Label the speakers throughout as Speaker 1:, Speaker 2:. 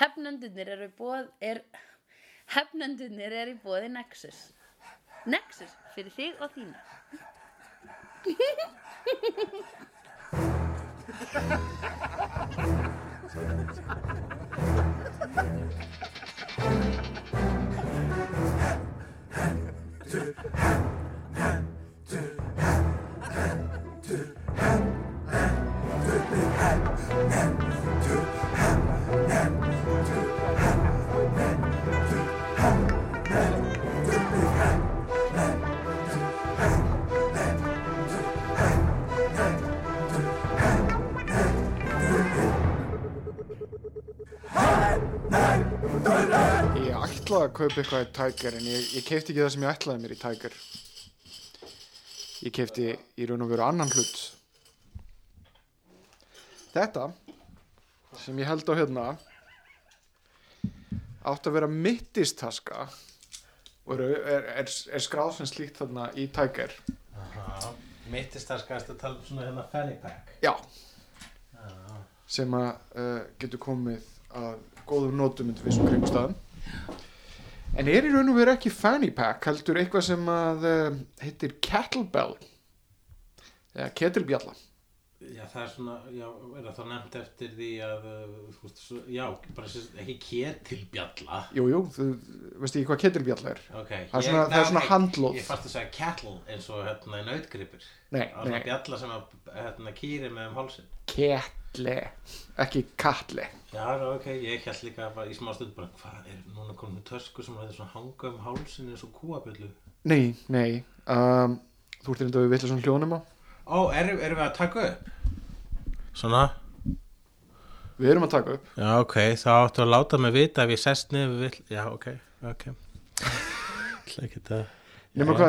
Speaker 1: Hefnendunir eru bóð er Hefnendunir eru í bóði Nexus. Nexus fyrir þig og þína
Speaker 2: Ég ætlaði að kaupa eitthvað í Tiger en ég, ég keipti ekki það sem ég ætlaði mér í Tiger. Ég keipti í raun og veru annan hlut. Þetta sem ég held á hérna átt að vera mittistaska og er, er, er, er skráð sem slíkt þarna í Tiger.
Speaker 3: Mittist það skast að tala um svona hérna fanny pack?
Speaker 2: Já. Sem að uh, getur komið að góðum nótum undir vissum kringstæðum en er í raun og veru ekki fanny pack heldur eitthvað sem að uh, heitir kettlebell eða ketilbjalla
Speaker 3: Já, það er svona, já, er það þá nefnt eftir því að, uh, já, bara sem, ekki ketilbjalla.
Speaker 2: Jú, jú, þú veist ekki hvað ketilbjalla er
Speaker 3: Ok.
Speaker 2: Það er
Speaker 3: ég-
Speaker 2: svona- það er svona handlóð.
Speaker 3: Ég fannst að segja cattle eins og hérna í nautgripur.
Speaker 2: Nei, nei,
Speaker 3: bjalla sem að, hérna, kýri með um hálsinn.
Speaker 2: kettle ekki kattle
Speaker 3: Já, ok, ég held líka bara í smá stund bara, hvað er núna komin með tösku sem er svona hanga um hálsinn eins og kúabjöllu?
Speaker 2: Nei, nei um, Þú ert reynda við vilja svona hljónum á
Speaker 3: Ó, erum, erum við að taka upp? Svona?
Speaker 2: Við erum að taka upp
Speaker 3: Já, ok, þá áttu að láta mig vita ef ég sest niður við vill, já, ok, ok.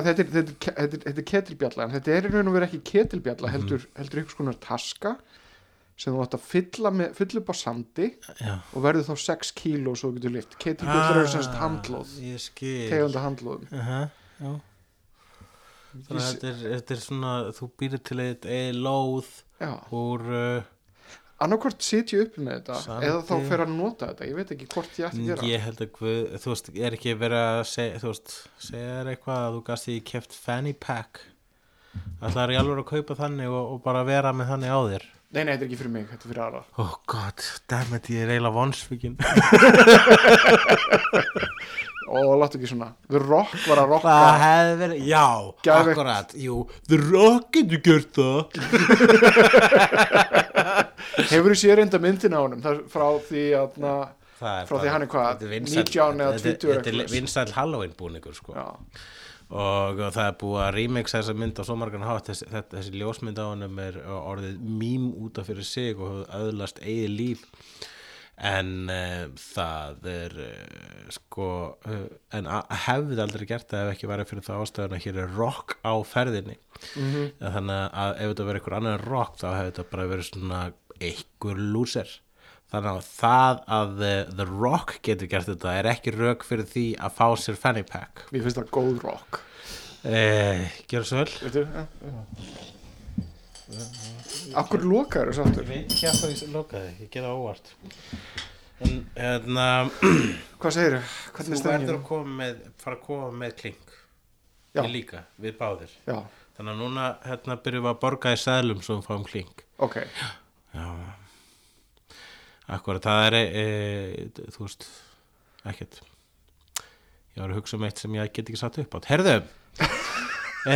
Speaker 2: þetta er, þetta, er, þetta, er, ketilbjalla en þetta er í raun og veru ekki ketilbjalla heldur, heldur ykkur skonar taska sem þú átt að fylla, með, fylla upp á sandi
Speaker 3: Já.
Speaker 2: og verður þá 6 kíló svo getur lift ketilbjallar eru semst handlóð
Speaker 3: Ég
Speaker 2: tegunda handlóðum
Speaker 3: Aha, já. Þannig að þetta er, þetta er svona, þú býrir til eitt eða lóð
Speaker 2: Já,
Speaker 3: úr, uh,
Speaker 2: annarkvort sitja upp með þetta
Speaker 3: Sandi.
Speaker 2: eða þá fer að nota þetta ég veit ekki hvort ég ætti að gera
Speaker 3: ég held að guð, þú veist, er ekki verið að segja, þú veist, segja þér eitthvað að þú gast því keft fanny pack. Það er í alveg að kaupa þannig og, og bara vera með þannig á þér.
Speaker 2: Nei, nei, þetta er ekki fyrir mig, þetta er fyrir aðra
Speaker 3: Oh god, dammit, ég er eiginlega vonsvíkin.
Speaker 2: og láttu ekki svona The Rock var að rocka
Speaker 3: Það hefði verið, já,
Speaker 2: Geðveikt.
Speaker 3: akkurat, jú, The Rock getur gjört það.
Speaker 2: hefur þú séð reynda myndina á honum það er frá því að na,
Speaker 3: Það er
Speaker 2: Frá því
Speaker 3: bara-
Speaker 2: hann er hvað,
Speaker 3: þetta vinsæll-
Speaker 2: 19 eða
Speaker 3: þetta-
Speaker 2: 20
Speaker 3: Þetta er
Speaker 2: eitthvað.
Speaker 3: vinsæll Halloween búningur, sko.
Speaker 2: já,
Speaker 3: og það er búið að remixa þessa mynd á svo margan hátt. Þessi, þessi ljósmynd á honum er orðið mím út af fyrir sig og hefur öðlast eigið líf. En uh, það er uh, sko uh, en hefði aldrei gert það ef ekki væri fyrir það ástæðan að hér er rock á ferðinni.
Speaker 2: Mhm.
Speaker 3: þannig að ef þetta verið einhver annar en rock þá hefði þetta bara verið svona einhver lúser þannig að það að uh, The Rock getur gert þetta er ekki rauk fyrir því að fá sér fanny pack.
Speaker 2: Mér finnst það góð rock.
Speaker 3: Eh, Gjör svo vel.
Speaker 2: Akkur lokaður þessu aftur?
Speaker 3: Veit ekki að það ég lokaði, ég gera óvart. En hérna
Speaker 2: Hvað segir
Speaker 3: Þú
Speaker 2: Hvernig
Speaker 3: verður að koma með fara að koma með klink.
Speaker 2: Já.
Speaker 3: Ég líka, við báðir.
Speaker 2: Já,
Speaker 3: Þannig að núna hérna byrjum við að borga í seðlum svo við fáum klink.
Speaker 2: Ok.
Speaker 3: Já Akkurat, það er e, e, þú veist, ekkert. Ég var að hugsa um eitt sem ég get ekki satt upp átt Herðu e,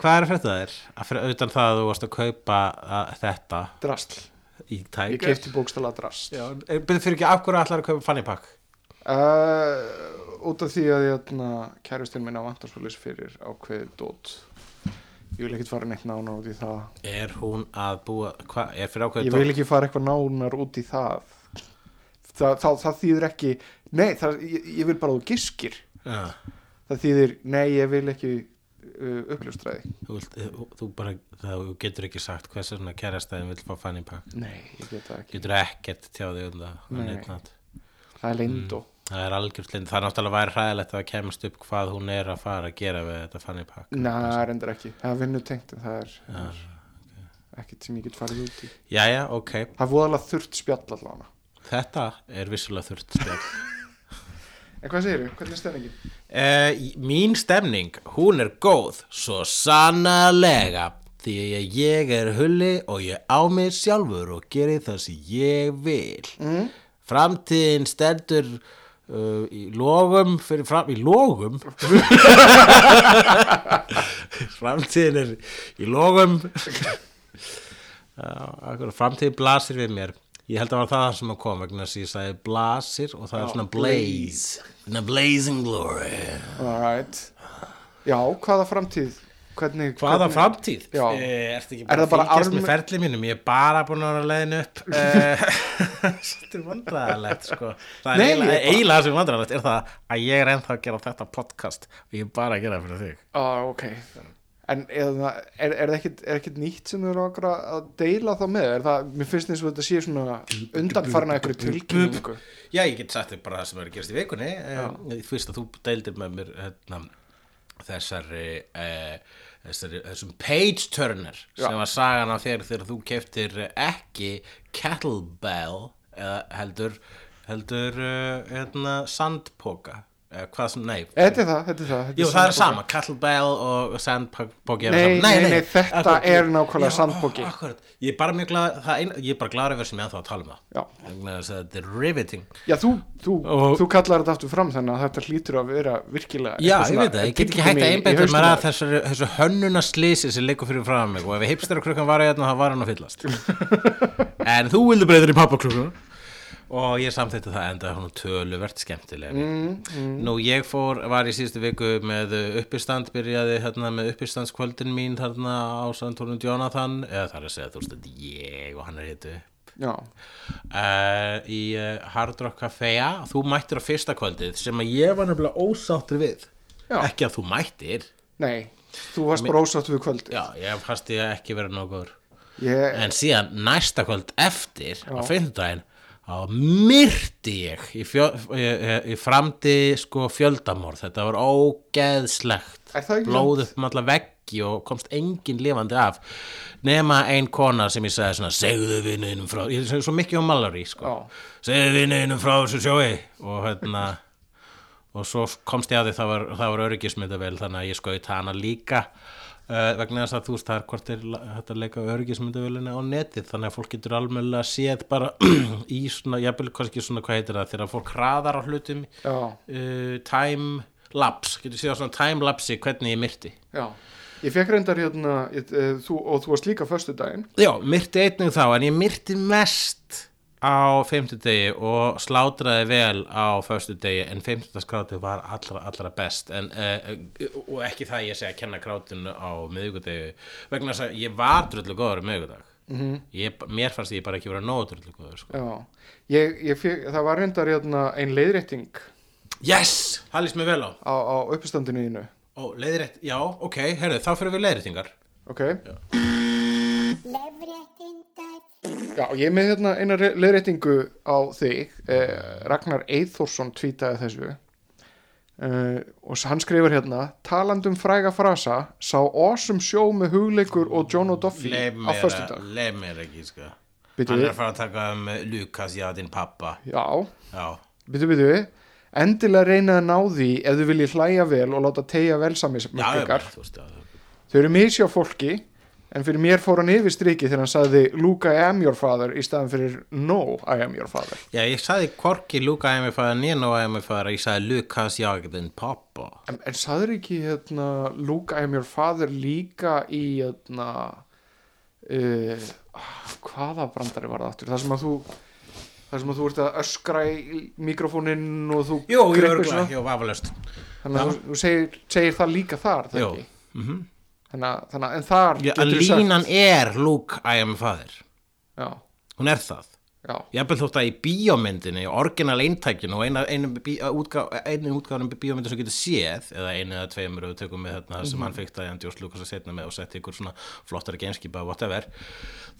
Speaker 3: Hvað er að frétta þér? Að fyrir, utan það að þú varst að kaupa að, þetta
Speaker 2: Drastl
Speaker 3: í
Speaker 2: Ég
Speaker 3: Tiger
Speaker 2: keipti bókstala drast
Speaker 3: Já, byrðu fyrir ekki af hverju allar að kaupa fanny pack
Speaker 2: uh, Út af því að ég kærustinn minna vantarspölis fyrir ákveðið dót Ég vil ekkert fara neitt nánar út í það.
Speaker 3: Er hún að búa, hvað, ákveðu
Speaker 2: Ég vil ekki fara eitthvað nánar út í það. Það, það, það þýðir ekki Nei, það, ég, ég vil bara þú giskir
Speaker 3: Já,
Speaker 2: Það þýðir, nei, ég vil ekki uh, uppljóstræði
Speaker 3: þú, vilt, þú, þú þú getur ekki sagt hvers svona kærastæðin vill fá fanny pack.
Speaker 2: Nei, ég get það ekki.
Speaker 3: Getur ekkert tjáði um það.
Speaker 2: Það er leyndó
Speaker 3: Það er algjört lind, það er náttúrulega væri hræðilegt að kemast upp hvað hún er að fara að gera við þetta fanny pack.
Speaker 2: Nei, það er endur ekki. Það er vinnutengt en það er, það er ekkert sem ég get farið út í.
Speaker 3: Jæja, ok.
Speaker 2: Það er voðalega þurft spjall allavega.
Speaker 3: Þetta er vissulega þurft spjall.
Speaker 2: En hvað segirðu? Hvernig er stefningin?
Speaker 3: Uh, mín stemning, hún er góð, svo sannarlega, því að ég er hulli og ég á mig sjálfur og geri það sem ég vil. Mm. Framtíðin stendur uh, í logum, fyrir fram, í logum? Framtíðin er í logum. Akkur, framtíðin blasir við mér. Ég held að það var það sem að kom vegna þess að ég sagði blasir og það er svona blaze. Blazing glory.
Speaker 2: Alright. Já, hvaða framtíð? Hvernig,
Speaker 3: Hvaða
Speaker 2: hvernig,
Speaker 3: framtíð?
Speaker 2: Já.
Speaker 3: Eh, Ertu ekki
Speaker 2: Er
Speaker 3: bara
Speaker 2: það
Speaker 3: að fylgjast
Speaker 2: arm-
Speaker 3: með ferli mínum? Ég er bara búin að vera leiðin upp. Eh, Svolítið vandræðalegt, sko. Það er eiginlega, sem vandræðalegt er það að ég er ennþá að gera þetta podcast og ég er bara að gera það fyrir þig.
Speaker 2: ah, ok. En eða, er, er það ekkit, er ekkit nýtt sem þú eru okkur að deila þá með? Er það, mér finnst eins og þetta sé svona undanfarna einhverju tilkynningu.
Speaker 3: Já, ég get sagt þig bara það sem er að gerast í vikunni. Eh, Fyrst að þú deildir með mér hérna, þessari, eh, þessari þessum page turner sem var sagan af þér þegar þú keftir ekki kettlebell eða heldur heldur uh, hérna, sandpoka hvað sem, nei.
Speaker 2: Þetta er það, þetta er það. þetta
Speaker 3: Jú, það er sama, kettlebell og sandpoki eru
Speaker 2: Nei, nei, nei, þetta er nákvæmlega.
Speaker 3: Akkurat, ég er bara mjög glad, ég er bara gladur verið sem ég ennþá að tala um það. Að þetta er riveting.
Speaker 2: Já, þú, þú,
Speaker 3: Og-
Speaker 2: þú kallar þetta aftur fram þannig að þetta hlýtur að vera virkilega
Speaker 3: Já, ég veit það, ég get ekki hægt að
Speaker 2: hausnum
Speaker 3: mér að
Speaker 2: þér.
Speaker 3: þessu, þessu hönnuna slísi sem liggur fyrir frá mig. Og ef hipstera klukkan var hérna þá var hann að fyllast. En þú vildi breyður í pappaklukkan og ég samþýtti það enda hún töluvert skemmtilega
Speaker 2: Mm,
Speaker 3: Nú ég fór, var í síðustu viku með uppistand, byrjaði hérna með uppistandskvöldin mín þarna á Sandtórnum Jonathan eða það er að segja þú veist er ég og hann er hittu
Speaker 2: Já,
Speaker 3: uh, í uh, Hard Rock Cafea þú mættir á fyrsta kvöldið sem að ég var nefnilega ósáttur við.
Speaker 2: Já.
Speaker 3: ekki að þú mættir.
Speaker 2: Nei, þú varst bara ósátt við kvöld
Speaker 3: já, ég fannst ég ekki verið nógur.
Speaker 2: Ég,
Speaker 3: en síðan næsta kvöld eftir á fimmtudaginn þá myrti ég í, í- í framdi sko fjöldamorð. Þetta var ógeðslegt.
Speaker 2: Það ekki
Speaker 3: blóð upp um alla veggi og komst engin lifandi af nema ein kona sem ég sagði svona segðu vinninum frá, ég segi svo mikið um Mallory sko,
Speaker 2: Já.
Speaker 3: segðu vinninum frá þessu sjói. Og hérna og svo komst ég að því það var, var öryggismyndavel þannig að ég skaut hana líka uh, vegna þess að þú veist það er hvort er hægt að leika öryggismyndavelina á netið þannig að fólk getur almennilega séð bara í svona, jafnvel kannski svona hvað heitir það þegar fólk hraðar á hlutum uh, time lapse, getur séð á svona time lapse hvernig ég myrti.
Speaker 2: Já. Ég fekk reyndar hérna, ég, e, þú, og þú varst líka föstudaginn.
Speaker 3: Já, myrti einnig þá en ég myrti mest á fimmtudegi og slátraði vel á föstudegi en fimmtudagskrátið var allra, allra best. En, uh, og ekki það ég segja að kenna krátinu á miðvikudegi vegna þess að ég var drullu góður á miðvikudag. -hmm. ég, mér fannst ég bara ekki vera nóg drullu góður sko.
Speaker 2: Já, ég, ég fekk, það var reyndar hérna ein leiðrétting.
Speaker 3: Yes, það líst mér vel á.
Speaker 2: Á, á uppstandinu þínu.
Speaker 3: Ó, leiðrétt, já, ok, herðu, þá fyrir við leiðréttingar.
Speaker 2: Ok Já, ég er með hérna eina leiðréttingu á þig. Eh, Ragnar Eithórsson tweetaði þessu. Eh, og hann skrifar hérna talandum fræga frasa sá awesome show með hugleikur og John O'Duffy á
Speaker 3: mér,
Speaker 2: föstudag.
Speaker 3: leif mér ekki, sko.
Speaker 2: Bíddu.
Speaker 3: Hann er að fara að taka um eh, Lukas, já, þinn pappa.
Speaker 2: Já,
Speaker 3: Já,
Speaker 2: byttu byttu endilega reyna að ná því ef þau viljið hlæja vel og láta tegja vel
Speaker 3: já,
Speaker 2: samismörkikar
Speaker 3: þú veist, já
Speaker 2: þau eru misjá fólki en fyrir mér fór hann yfir striki þegar hann sagði Luke I am your father í staðan fyrir No I am your father
Speaker 3: Já, ég sagði hvorki Luka að ég fæða nýja og að ég fæða, ég sagði Lukas já, þinn pappa.
Speaker 2: En, en saður ekki hérna, Luke, I am your father líka í hérna, uh, hvaða brandari var það aftur? Það sem að þú það sem að þú ert að öskra í mikrofóninn og þú
Speaker 3: Jú, örgulega,
Speaker 2: svona.
Speaker 3: jú, vafalöst.
Speaker 2: þannig að þú, segir, segir það líka þar það
Speaker 3: Jú.
Speaker 2: ekki?
Speaker 3: Mm
Speaker 2: að, þannig að en þar
Speaker 3: Já,
Speaker 2: geturðu
Speaker 3: línan er Luke I am father.
Speaker 2: já,
Speaker 3: Hún er það.
Speaker 2: já,
Speaker 3: Ég hef þótt að í bíómyndinni, orginal eintækinu og eina, einu, bí, útgá, einu útgáðanum bíómyndi sem getur séð, eða einu eða tveimur og tökum með þarna sem hann fikk það í Andjós Lukas að setna með og setti ykkur svona flottari genskipa whatever,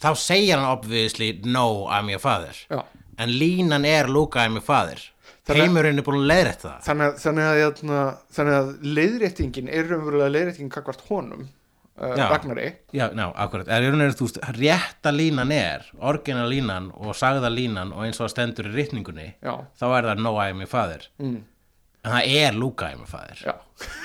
Speaker 3: þá segir hann obviously no I'm your father.
Speaker 2: já.
Speaker 3: En línan er Luke I am your father.
Speaker 2: Þannig-
Speaker 3: Heimurinn er búin að leiðrætt það.
Speaker 2: Þannig, að- þannig, að, hérna, þannig að leiðréttingin er raunverulega leiðréttingin kakvart honum uh. Ragnari.
Speaker 3: Já, ná, akkurat, er, er, er, þú veist, rétta línan er, orginal línan og sagða línan og eins og það stendur í rytningunni,
Speaker 2: Já.
Speaker 3: þá er það no I am your father. Mm. en það er Luke I am your father.
Speaker 2: Já.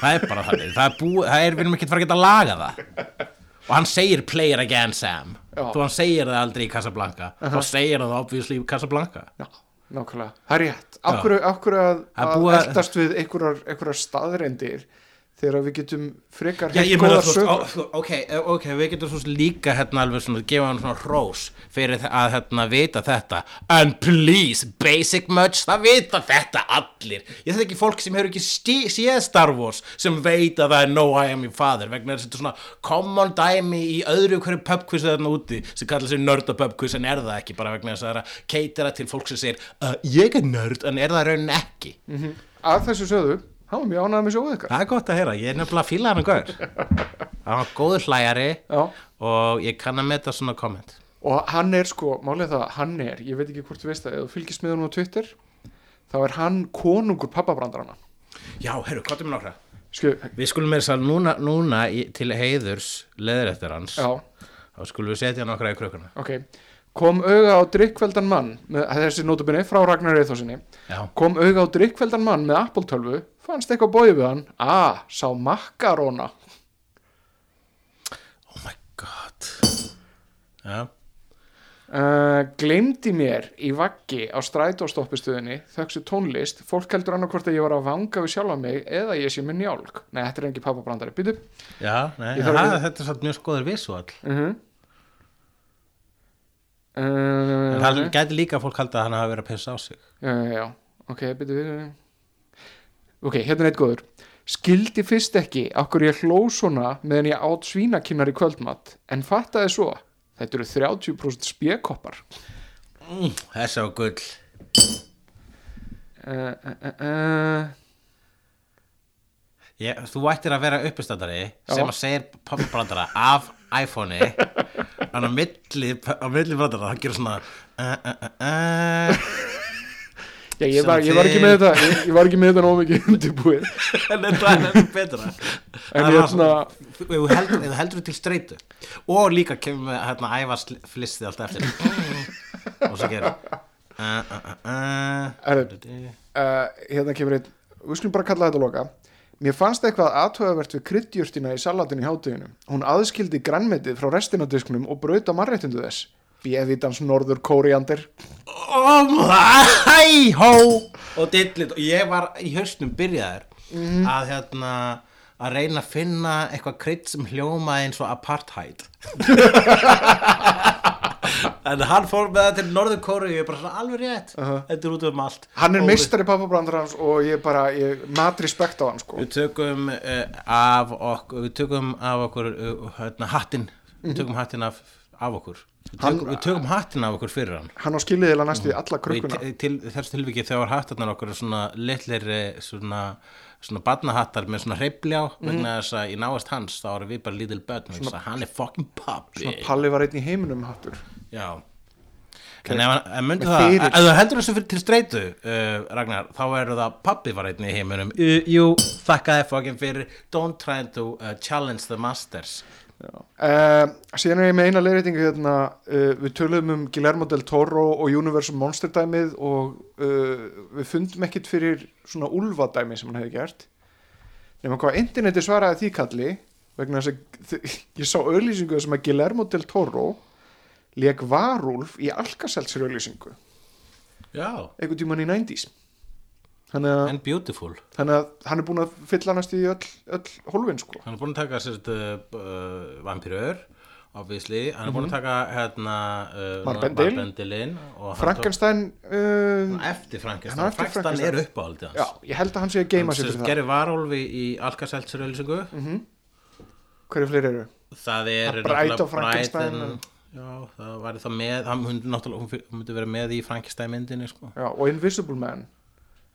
Speaker 3: það er bara þannig, það er búið, það er við erum ekki að fara að geta að laga það. Og hann segir play it again Sam.
Speaker 2: Já.
Speaker 3: þú hann segir það aldrei í Casablanca. Þá segir það obviously í Casablanca.
Speaker 2: Já, nákvæmlega, það er rétt. Akkur, akkur að,
Speaker 3: Það
Speaker 2: að
Speaker 3: að-
Speaker 2: eldast við einhverjar, staðreindir þegar við getum frekar heilt
Speaker 3: veist,
Speaker 2: sögur.
Speaker 3: ok, eh, ok, við getum svo sem líka hérna alveg svona, gefa hann svona hrós fyrir að hérna vita þetta. And please, basic much það vita þetta allir. Ég þetta ekki fólk sem hefur ekki séð Star Wars sem veit að það er no I am your father vegna að þetta svona common dæmi í öðru hverju pubquiz þarna úti sem kallar sér nörda pubquiz en er það ekki bara vegna þess að það er að keitera til fólk sem segir uh, ég er nörd en er það raunin ekki?
Speaker 2: Að þessu sögðu, hann var mjög ánægð með sjóðu ykkar.
Speaker 3: Það er gott að heyra, ég er nefnilega að fíla hann að gaur. Það var góður hlæjari
Speaker 2: Já,
Speaker 3: og ég kann að meta svona komment
Speaker 2: og hann er sko, málið það, hann er ég veit ekki hvort þú veist það, ef þú fylgist með hann á Twitter þá er hann konungur pappabrandarana
Speaker 3: já, herru, hvað er mér nokkra? Við skulum með þess að núna, núna í, til heiðurs leður eftir hans.
Speaker 2: Já,
Speaker 3: þá skulum við setja nokkra í krökkuna
Speaker 2: ok kom auga á drikkveldan mann með þessi nótabinni frá Ragnar Eithósinni
Speaker 3: já,
Speaker 2: kom auga á drikkveldan mann með 12 fannst eitthvað bóið við hann? Ah, sá makkaróna.
Speaker 3: Oh my god. Já,
Speaker 2: uh, gleymdi mér í vaggi á strætóstoppistöðinni þöksu tónlist, fólk heldur annarkvort að ég var að vanga við sjálfa mig eða ég sé með njálg nei, þetta er engi pappabrandari, býtu
Speaker 3: ha,
Speaker 2: að-
Speaker 3: þetta er satt mjög skoður visual.
Speaker 2: Uh -huh.
Speaker 3: En
Speaker 2: uh,
Speaker 3: það gæti líka fólk halda að hann hafa verið að pissa á sig.
Speaker 2: Já, já, ok, býtu ok, hérna er eitt góður. Skildi fyrst ekki okkur ég hló svona meðan ég átt svínakinnar í kvöldmatt en fattaði svo þetta eru 30% spjekoppar
Speaker 3: mm, þessi á gull.
Speaker 2: Uh, uh, uh, uh.
Speaker 3: Ég, þú ættir að vera uppistandari
Speaker 2: Já.
Speaker 3: sem að segir pappabrandara af iPhone-i en á milli, á milli brandara það gerur svona uh, uh, uh.
Speaker 2: Já, ég var, ég var ekki með þetta ég, ég var ekki með þetta nóg mikið undirbúið.
Speaker 3: En þetta er enn betra.
Speaker 2: En
Speaker 3: ef þú heldur, ef þú heldur til streitu. Og líka kemur með hérna æfa flissið alltaf eftir. Og svo gerir uh, uh, uh,
Speaker 2: Hérna kemur einn Við skulum bara kalla þetta loka Mér fannst eitthvað aðtöðavert við kryddjurtina í salatinu í hátteginu Hún aðskildi grænmetið frá restina af disknum og brauta mannréttindu þess. Bíðvitans norður kóriandir
Speaker 3: oh my hó og dillit og ég var í hausnum byrjaður að hérna að reyna að finna eitthvað krydd sem hljómaði eins og apartheid en hann fór með það til Norður Kóru ég er bara svona alveg rétt. Þetta er út um allt.
Speaker 2: Hann er
Speaker 3: Og
Speaker 2: meistari pappabrandarans og ég bara, ég mat respekt á hann sko.
Speaker 3: Við tökum uh, af okkur við tökum af okkur uh, hérna, hattin við tökum hattin af, af okkur. Við
Speaker 2: Hann-
Speaker 3: tökum, við tökum hattin af okkur fyrir hann.
Speaker 2: Hann á skiliðilega næstu í alla
Speaker 3: og te- til þessu tilviki þegar hattarnar okkur er svona litlir eh, svona, svona barnahattar með svona hreifli á vegna þess að í náast hans þá erum við bara lítil börn að hann er fucking pappi
Speaker 2: Svona Palli var einn í heiminum hattur.
Speaker 3: Já. En ef hann myndi það,
Speaker 2: fyrir.
Speaker 3: ef þú heldur þessu til streitu uh, Ragnar, þá verður það pappi var einn í heiminum. Jú, þakka þér fucking fyrir. Don't try to uh, challenge the masters
Speaker 2: Uh, síðan er ég með eina leiðréttingu hérna, uh, við töluðum um Guillermo del Toro og Universal Monster dæmið og uh, við fundum ekkit fyrir svona úlfa dæmi sem hann hefði gert. Nema hvað interneti svaraði því kalli vegna þess að ég sá auðlýsingu sem að Guillermo del Toro leik varúlf í Alkaseltsir auðlýsingu
Speaker 3: já,
Speaker 2: einhvern tímann í 90s þannig að,
Speaker 3: and beautiful.
Speaker 2: þannig að hann er búin að fylla næst í öll, öll hólfin sko.
Speaker 3: Hann er búin að taka sérst uh, uh, vampirur obviously, hann er búin að taka hérna uh,
Speaker 2: Marbendil.
Speaker 3: Marbendilinn og hann
Speaker 2: Frankenstein uh,
Speaker 3: tók- eftir
Speaker 2: Hann
Speaker 3: Frankenstein,
Speaker 2: á eftir
Speaker 3: Frankenstein
Speaker 2: Frankenstein.
Speaker 3: er uppáhaldið hans.
Speaker 2: Já, ég held að hann sé að geima sig fyrir það.
Speaker 3: Gerir varólfi í Alkaseltsur auðlýsingu
Speaker 2: hverju fleiri eru?
Speaker 3: það er náttúrulega
Speaker 2: og Frankenstein
Speaker 3: Brighton- já, það væri það með hann myndi hún myndi vera með í Frankenstein myndinni sko.
Speaker 2: Já, og Invisible Man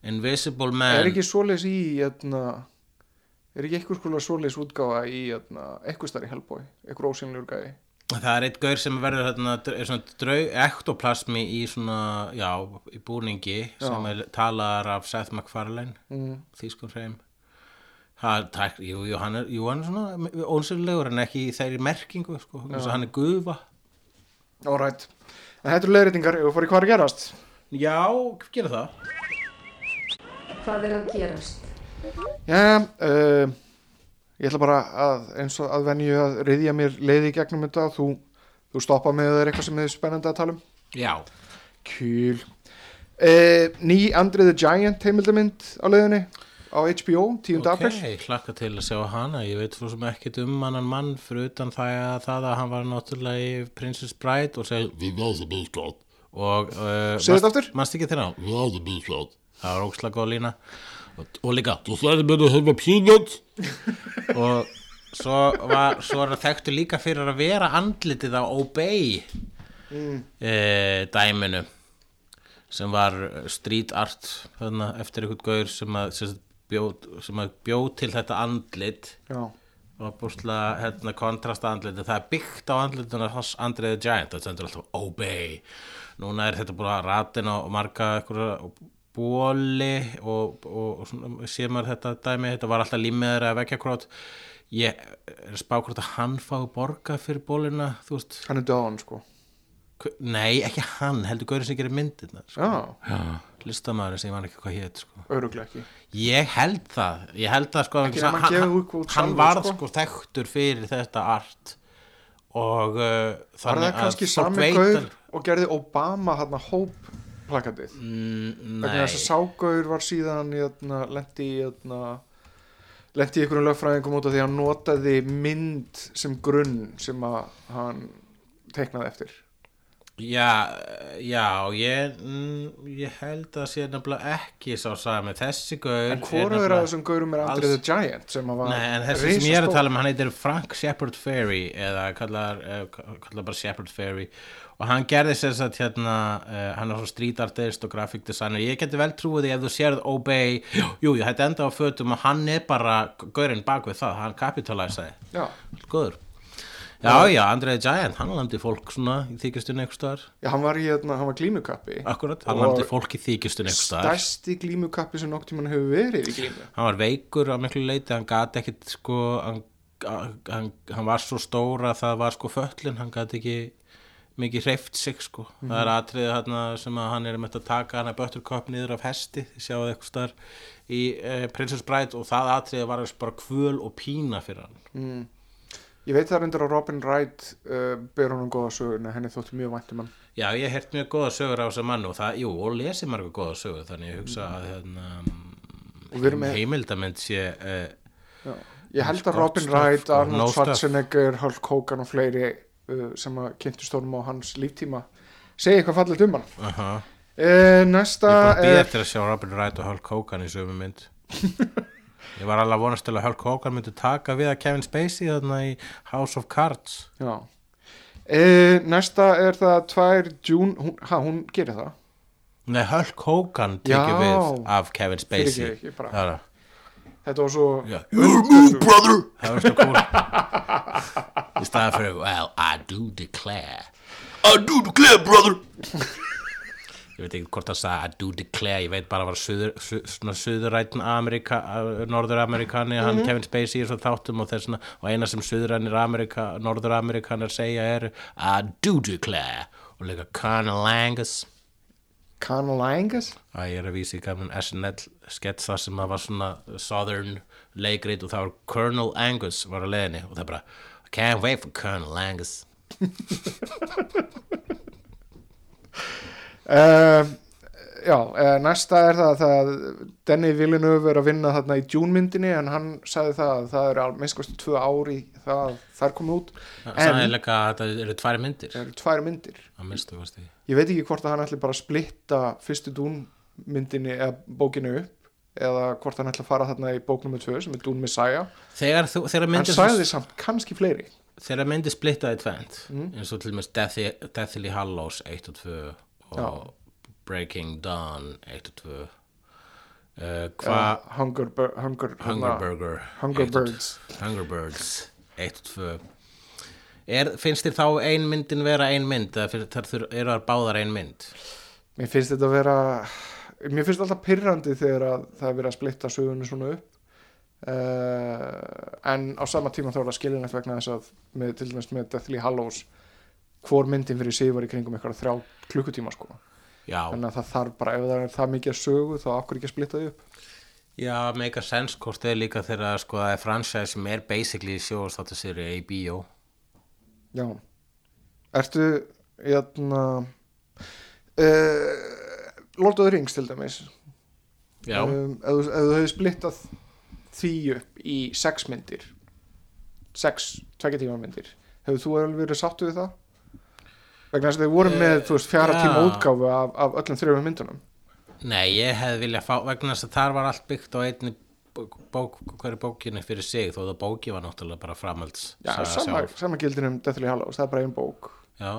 Speaker 3: Invisible Man
Speaker 2: er ekki svoleiðis í jötna, er ekki eitthvað skolega svoleiðis útgáfa í jötna, eitthvað starf í Hellboy eitthvað ósynlegur gæði
Speaker 3: Það er eitt gaur sem verður hérna, er svona draug, ektoplasmi í svona, já, í búningi sem er, talar af Seth MacFarlane,
Speaker 2: mm.
Speaker 3: þýskum hreim. Jú, jú, hann er, jú, hann er svona ónsölulegur en ekki þeirri merkingu sko, hann er gufa.
Speaker 2: En þetta eru leiðréttingar, ef við fórum í hvað að gerast.
Speaker 3: Já, gera það
Speaker 4: Hvað er að gerast?
Speaker 2: Já, uh, ég ætla bara að, eins og að venju að reyðja mér leiði í gegnum þetta. Þú, þú stoppa með það er eitthvað sem er spennandi að tala um.
Speaker 3: Já,
Speaker 2: Kjúl. Uh, ný Andre the Giant heimildamind á leiðinni á HBO, 10.
Speaker 3: ok,
Speaker 2: april.
Speaker 3: hlakka til að sjá hana ég veit svo sem ekkert um annan mann fyrir utan það að, það að hann var náttúrulega í Princess Bride og seg
Speaker 5: Vi var the best shot.
Speaker 3: og uh,
Speaker 2: Segðu þetta aftur.
Speaker 3: mannst ekki til ná
Speaker 5: Vi var the best shot.
Speaker 3: Það var ókslega góð lína og, og líka
Speaker 5: Du sagði mér að hafa peanut.
Speaker 3: og svo var svo er það þekktu líka fyrir að vera andlitið á Obey mm. dæminu sem var street art þarna, eftir einhvern gaur sem að, sem sagt bjó, sem að bjó til þetta andlit
Speaker 2: Já.
Speaker 3: og bústlega hérna, kontrasta andliti það er byggt á andlituna hans Andre the Giant það stendur alltaf Obey núna er þetta búin að ratin á marga einhverja bóli og, og, og svona, sé maður þetta dæmi þetta var alltaf límiður að vekja krót ég er að spá hvort að hann fái borga fyrir bólina þú veist,
Speaker 2: Hann er döðan, sko.
Speaker 3: nei ekki hann heldur gaurið sem gerir myndirna sko.
Speaker 2: Já,
Speaker 3: listamæður sem ég man ekki hvað hétt sko.
Speaker 2: öruglega ekki.
Speaker 3: Ég held það, ég held það sko
Speaker 2: Ekki hann
Speaker 3: hann, hann, varð
Speaker 2: sko.
Speaker 3: sko þekktur fyrir þetta art og uh,
Speaker 2: Var
Speaker 3: þannig
Speaker 2: það kannski
Speaker 3: að fólk
Speaker 2: sami gaur
Speaker 3: að-
Speaker 2: og gerði Obama hann að hóp plakatið?
Speaker 3: Mm,
Speaker 2: Vegna þess að
Speaker 3: Nei,
Speaker 2: ságaur var síðan lendi í jötna, lendi í einhverjum lögfræðingum út af því að hann notaði mynd sem grunn sem að hann teiknaði eftir.
Speaker 3: já, já ég, mm, ég held að sé nefnilega ekki sá sami þessi gaur
Speaker 2: En hvoraður
Speaker 3: nefnilega-
Speaker 2: af þessum gaurum er
Speaker 3: alls-
Speaker 2: the Giant sem að var
Speaker 3: Nei, en þessi sem ég er að tala um, hann heitir Frank Shepard Ferry eða kallar, uh, kallar bara Shepard Ferry og hann gerði sér satt hérna, uh, hann er svo street artist og graphic designer, ég geti vel trúið því ef þú sérð Obey, jú, ég hætti enda á fötum og hann er bara gaurinn bak við það, hann kapitalæsaði,
Speaker 2: Já,
Speaker 3: góður. Já, já, Andre the Giant, hann landi fólk svona í þykjustunni einhver staðar,
Speaker 2: já hann var í jötna, hann var glímukappi.
Speaker 3: akkurat, hann landi fólk í þykjustunni einhver staðar.
Speaker 2: Stærsti glímukappi sem nokk tímann hefur verið í glímu.
Speaker 3: hann var veikur á miklu leiti hann gati ekkit sko hann, hann, hann var svo stóra það var sko föllin, hann gati ekki mikið hreift sig sko það er atriðið hann sem að hann er með að taka hann að buttercup niður af hesti þið sjáðu eitthvað starf í uh, Princess Bride og það atriðið var bara kvöl og pína fyrir hann
Speaker 2: Ég veit það reyndar að Robin Wright uh, ber honum góða söguna, henni þótti mjög vænt um hann.
Speaker 3: já ég hert mjög góða sögur á þessa mann og það, jú, og lesi marga góða sögur þannig ég hugsa að hérna,
Speaker 2: með-
Speaker 3: heimildamind sé uh,
Speaker 2: Já. Ég held að Robin Wright. Arnold. Schwarzenegger, Hulk Hogan og fleiri sem að kynntu stórum á hans líftíma segja eitthvað fallegt um hann.
Speaker 3: uh -huh.
Speaker 2: Uh, næsta
Speaker 3: Ég
Speaker 2: er...
Speaker 3: eftir að sjá Robin Wright og Hulk Hogan í sömu mynd Ég var alveg að vonast til að Hulk Hogan myndi taka við að Kevin Spacey þarna í House of Cards
Speaker 2: Já. Uh, næsta er það tvær June, hún, ha, hún gerir það.
Speaker 3: Nei, Hulk Hogan tekið við af Kevin Spacey
Speaker 2: ég bara-
Speaker 3: Það er
Speaker 2: Þetta var svo...
Speaker 3: Já.
Speaker 5: Brother.
Speaker 3: það var svo cool Í staðan fyrir Well, I do declare.
Speaker 5: I do declare, brother.
Speaker 3: Ég veit ekki hvort það sagði I do declare. Ég veit bara að var suður, su, svona suðurætn Amerika, Norður-Amerikani hann Kevin Spacey er svo þáttum og, svona, og eina sem suðurænir Amerika, Norður-Amerikanar segja er I do declare. Og líka Colonel Angus
Speaker 2: Conal Angus?
Speaker 3: að ég er að vísa í gamlan SNL skets þar sem það var svona Southern leikrit og það var Colonel Angus var að leiðinni og það bara can't wait for Colonel Angus
Speaker 2: Uh, já, uh, næsta er það að Denny Villeneuve er að vinna þarna í Dune myndinni en hann sagði það að það er alveg minnst tvö ári það þar komið út.
Speaker 3: Líka að það eru tvær myndir.
Speaker 2: Það eru tvær myndir. Ég veit ekki hvort að hann ætli bara að splitta fyrstu Dune myndinni eða bókinu upp eða hvort hann ætli að fara þarna í bók nummer 2 sem er Dune Messiah
Speaker 3: Þegar, þú, þegar
Speaker 2: hann sagði samt kannski fleiri
Speaker 3: þegar myndir splittaði tvent
Speaker 2: Mm.
Speaker 3: eins og til dæmis Deathly, Deathly Hallows 1 og 2 og
Speaker 2: Já.
Speaker 3: Breaking Dawn 1 og 2 uh,
Speaker 2: uh,
Speaker 3: hvað
Speaker 2: Hunger, Hunger,
Speaker 3: Hunger Burger
Speaker 2: Hunger
Speaker 3: 1 og 2.
Speaker 2: Birds
Speaker 3: Hunger Birds 1 og 2 er, finnst þér þá ein myndin vera ein mynd þar eru það báðar ein mynd
Speaker 2: Mér finnst þetta að vera Mér finnst alltaf pyrrandi þegar að það er verið að splitta sögunni svona upp. Uh, en á sama tíma þá er það skilinætt vegna þess að með, til dæmis með Deathly Hallows hvor myndin fyrir sig var í kringum eitthvað þrjá klukkutíma sko.
Speaker 3: Já,
Speaker 2: þannig að það þarf bara, ef það er það mikið að sögu þá okkur ekki að splitta því upp?
Speaker 3: Já, make a sense hvort þau líka þegar sko það er franchise sem er basically í HBO
Speaker 2: Já. Ertu jæna, uh, Lord of the Rings til dæmis.
Speaker 3: Já,
Speaker 2: um, ef, þú- ef þú hefði splittað því upp í sex myndir sex tvekja tíma myndir hefur þú alveg verið sáttu við það? vegna þess að þau voru með þú veist, fjara
Speaker 3: já.
Speaker 2: tíma útgáfu af, af öllum þrjum myndunum.
Speaker 3: Nei, ég hefði viljað fá vegna þess að þar var allt byggt á einni bók, hverju bókinni fyrir sig þó það bóki var náttúrulega bara framhalds
Speaker 2: Já, sama, sama gildir um Deathly Hallows, það er bara einn bók.
Speaker 3: Já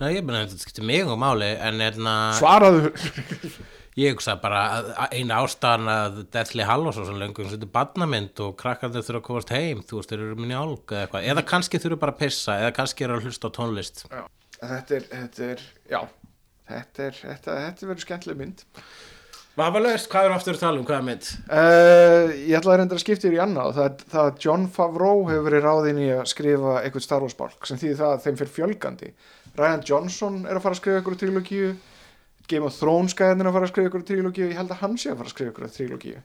Speaker 3: Nei, ég meina þetta skiptir mig og máli en erna,
Speaker 2: Svaraðu.
Speaker 3: Ég hugsa bara að eina ástæðan að Deathly Hallows og svo lengum þetta er barnamynd og krakkarnir þurfa að komast heim þú veist, þeir eru minni álg eða eitthvað. Eða kannski þurfa bara að pissa eða kannski eru að hlusta á tónlist.
Speaker 2: Þetta er, þetta er, já. Þetta er, þetta, þetta verður skemmtileg mynd.
Speaker 3: Vafalaust, hvað er aftur að tala um, hvað er mynd?
Speaker 2: Uh, ég ætla að reynda að skipta yfir í annað það, er- það að John Favreau hefur verið ráðinn í að skrifa eitthvað Star Wars bálk sem þýðir það að þeim fyrir fjölgandi Ryan Johnson er að fara að skrifa eitthvað trilogíu Game of Thrones gæðin er að fara að skrifa eitthvað trilogíu ég held að hann sé að fara að skrifa eitthvað trilogíu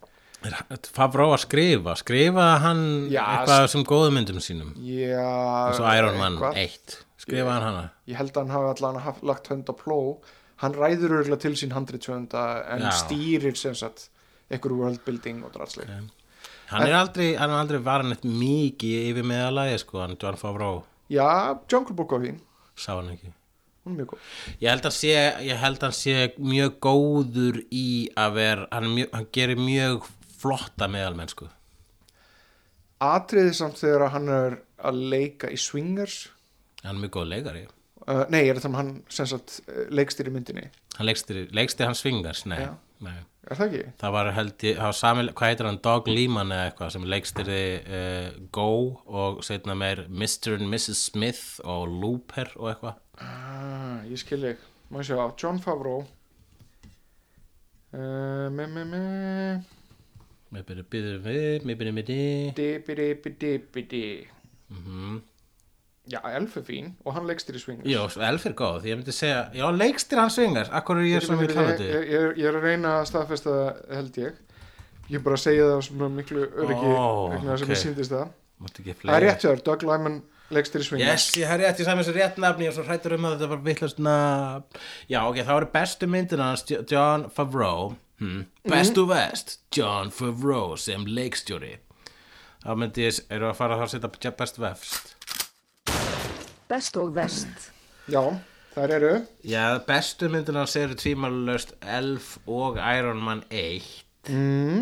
Speaker 3: Favró að skrifa, skrifa hann
Speaker 2: Já,
Speaker 3: eitthvað sem góðum myndum sínum?
Speaker 2: Já
Speaker 3: eins og Iron Man
Speaker 2: eitthvað.
Speaker 3: 1 skrifa hann hana?
Speaker 2: Ég held að hann hafi allan haft, lagt hönd á pló. Hann ræður örgulega til sín handritsönda en
Speaker 3: Já.
Speaker 2: stýrir sem sagt eitthvað worldbuilding og dratsleik
Speaker 3: hann er aldrei, hann er aldrei varan eitt mikið yfir meðalagi sko, hann John Favró
Speaker 2: Já, Jungle Book á því,
Speaker 3: sá hann ekki. Ég held að sé, ég held að hann sé mjög góður í að vera, hann, er mjög, hann gerir mjög flotta meðalmennsku.
Speaker 2: atriði samt þegar hann er að leika í Swingers.
Speaker 3: Hann er mjög góð leikari.
Speaker 2: uh, nei, ég er það um hann sagt uh, leikstýr í myndinni,
Speaker 3: Hann leikstir, leikstir hann svingars, nei, nei.
Speaker 2: Er það ekki?
Speaker 3: Það var held ég, það var sami, hvað heitir hann, Dog Lehman eða eitthvað sem leikstyrði uh, Go og setna meir Mr. and Mrs. Smith og Looper og eitthvað.
Speaker 2: Ah, ég skil ég, má ég sjá John Favreau uh, me me me
Speaker 3: Mér byrju byrju við, mér byrju með þið.
Speaker 2: dibidi-bidi-bidi
Speaker 3: Mhm.
Speaker 2: Já, Elf er fín og hann leikstýr í Swingers.
Speaker 3: Jó, Elf er góð, ég myndi segja, já, leikstir hann svingars, akkur er ég
Speaker 2: ég,
Speaker 3: svo
Speaker 2: ég,
Speaker 3: mikið hláðið
Speaker 2: ég, ég, ég er að reyna að staðfesta það held ég. Ég er bara að segja það svona miklu öryggi
Speaker 3: Ó,
Speaker 2: vegna þess að
Speaker 3: ok.
Speaker 2: mér síndist það það er rétt þér, Doug Lyman leikstýr í Swingers.
Speaker 3: Yes, ég hef rétt, ég sagði mér svo rétt nafni og svo hrættur um að þetta var vittlust Já, ok, þá eru bestu myndina hans John Favreau. Hmm. Best of West, John Favreau sem leikstjóri. Þá myndi ég, eru að fara að setja Best of West
Speaker 4: Best og vest.
Speaker 2: já, þær eru.
Speaker 3: Já, bestu myndina eru tvímælust Elf og Iron Man 1
Speaker 2: mm,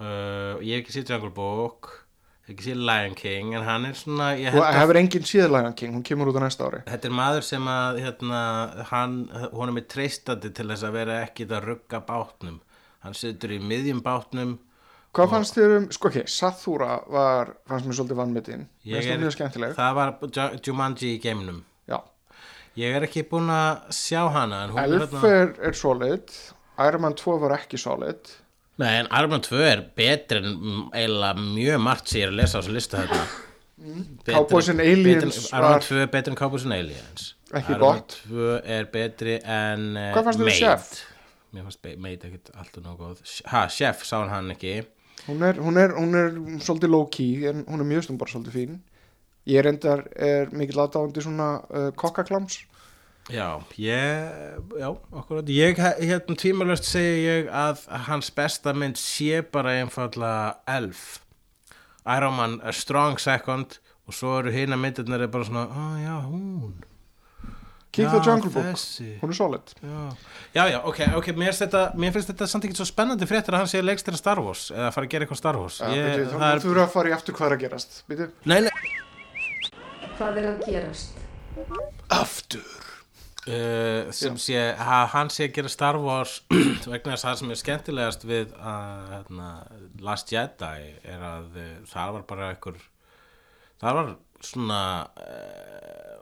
Speaker 3: uh, Ég hef ekki séð Jungle Book Ég hef ekki séð Lion King En hann er svona, að
Speaker 2: hefur enginn síðan Lion King, hún kemur út á næsta ári.
Speaker 3: Þetta er maður sem að hérna, hann, honum er treystandi til þess að vera ekki að rugga bátnum. Hann situr í miðjum bátnum
Speaker 2: Hvað fannst þér um, sko ok, Sathura var, fannst mér svolítið vannmetinn Mér finnst það mjög skemmtileg
Speaker 3: það var Ju- Jumanji í geimnum.
Speaker 2: Já,
Speaker 3: ég er ekki búinn að sjá hana
Speaker 2: Elf er, er solid. Iron Man 2 var ekki solid.
Speaker 3: Nei, en Iron Man 2 er betri en mm, eiginlega mjög margt sem ég er að lesa á þessu listu hérna. Betri-
Speaker 2: Cowboys and Aliens
Speaker 3: Iron Man
Speaker 2: var-
Speaker 3: 2 er betri en Cowboys and Aliens.
Speaker 2: Ekki
Speaker 3: Iron Man
Speaker 2: gott.
Speaker 3: 2 er betri en
Speaker 2: Hvað fannst þér um. Chef?
Speaker 3: Mér fannst Maid ekkert alltaf nóg góð. Ha, Chef sá hann ekki
Speaker 2: hún er, hún, er, hún er svolítið low key en hún er mjög stund bara svolítið fín. Ég er endar, er mikill aðdáðandi svona uh, kokkaklams.
Speaker 3: Já, ég, já, okkur ég, hérna tvímalöst segi ég að hans besta mynd sé bara einfallega elf. Iron Man a strong second og svo eru hina myndirnar er bara svona, á já, hún Já,
Speaker 2: the Jungle Book,
Speaker 3: þessi.
Speaker 2: hún er solid.
Speaker 3: Já, já, já ok, ok, mér þetta, mér finnst þetta samt ekki svo spennandi fréttir að hann sé leikstýra Star Wars eða fara að gera eitthvað Star Wars.
Speaker 2: Ja,
Speaker 3: ég,
Speaker 2: beti,
Speaker 3: það
Speaker 2: Þú þurfa að fara í aftur hvað er að gerast
Speaker 3: Nei, nei.
Speaker 4: Hvað er að gerast?
Speaker 2: Aftur.
Speaker 3: Uh, sem sé að hann sé að gera Star Wars vegna þess að það sem er skemmtilegast við uh, hérna, Last Jedi er að uh, það var bara einhver það var svona uh,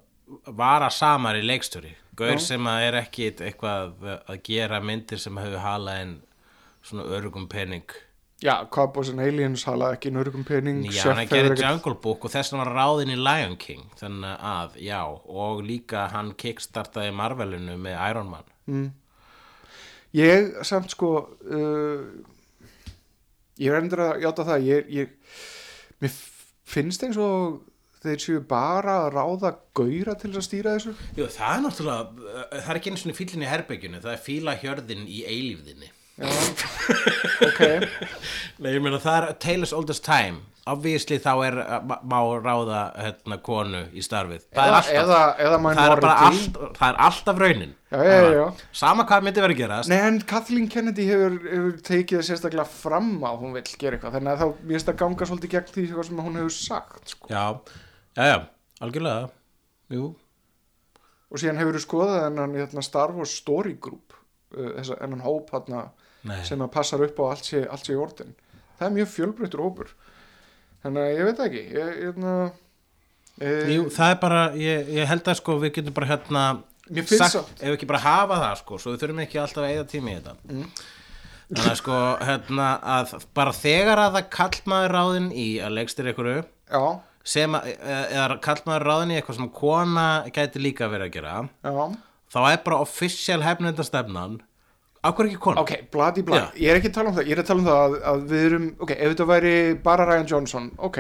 Speaker 3: vara samar í leikstjóri. Gaur
Speaker 2: Já.
Speaker 3: sem að er ekki eitthvað að gera myndir sem hefur hala en svona örugum pening.
Speaker 2: Já, Cowboys and Aliens halaði ekki nörgum pening
Speaker 3: Já,
Speaker 2: Chef
Speaker 3: hann gerir
Speaker 2: ekkert-
Speaker 3: Jungle Book og þess vegna var ráðin í Lion King þannig að, já, og líka hann kickstartaði Marvelinu með Iron Man.
Speaker 2: Ég samt sko uh, ég er endur að játa það ég, ég, mér finnst eins og þeir séu bara að ráða gauðra til að stýra þessu?
Speaker 3: Jú, það er náttúrulega, uh, það er ekki einu svona fílinn í herbygginu, það er fíla hjörðin í eilífðinni.
Speaker 2: Ok,
Speaker 3: Nei, ég meina það er Taylor's Oldest Time. Obviously þá er, uh, má- ráða hérna konu í starfið. Það er
Speaker 2: eða,
Speaker 3: alltaf
Speaker 2: eða, eða
Speaker 3: það er, allt, það er alltaf raunin.
Speaker 2: Já, já, já, já.
Speaker 3: Sama hvað myndi verið að gerast.
Speaker 2: Nei, en Kathleen Kennedy hefur, hefur tekið sérstaklega fram að hún vill gera eitthvað. Þannig að þá, mér finnst að ganga svolítið gegn því sem hún hefur sagt sko.
Speaker 3: Já, já, já, algjörlega. Jú,
Speaker 2: og síðan hefur þú skoðað hennan hérna, Star Wars Story Group uh, þessa, hennan hóp
Speaker 3: Nei.
Speaker 2: sem að passar upp á allt sé, allt sé í orðin. Það er mjög fjölbreyttur hópur. Þannig að ég veit ekki. Ég, hérna, e,
Speaker 3: Jú, það er bara, ég, ég held að sko við getum bara hérna sagt,
Speaker 2: samt-
Speaker 3: ef við ekki bara hafa það sko svo við þurfum ekki alltaf að eigða tími í þetta.
Speaker 2: Mm.
Speaker 3: þannig að sko hérna að bara þegar að það kallmaður ráðin í að leikstir einhverju
Speaker 2: já,
Speaker 3: sem að, eða kallmaður ráðin í eitthvað sem kona gæti líka verið að gera
Speaker 2: já.
Speaker 3: þá er bara official hefnendastefnan Akkur ekki kona?
Speaker 2: ok, bladi bladi, ég er ekki að tala um það ég er að tala um það að, að við erum ok, ef þetta væri bara Ryan Johnson ok,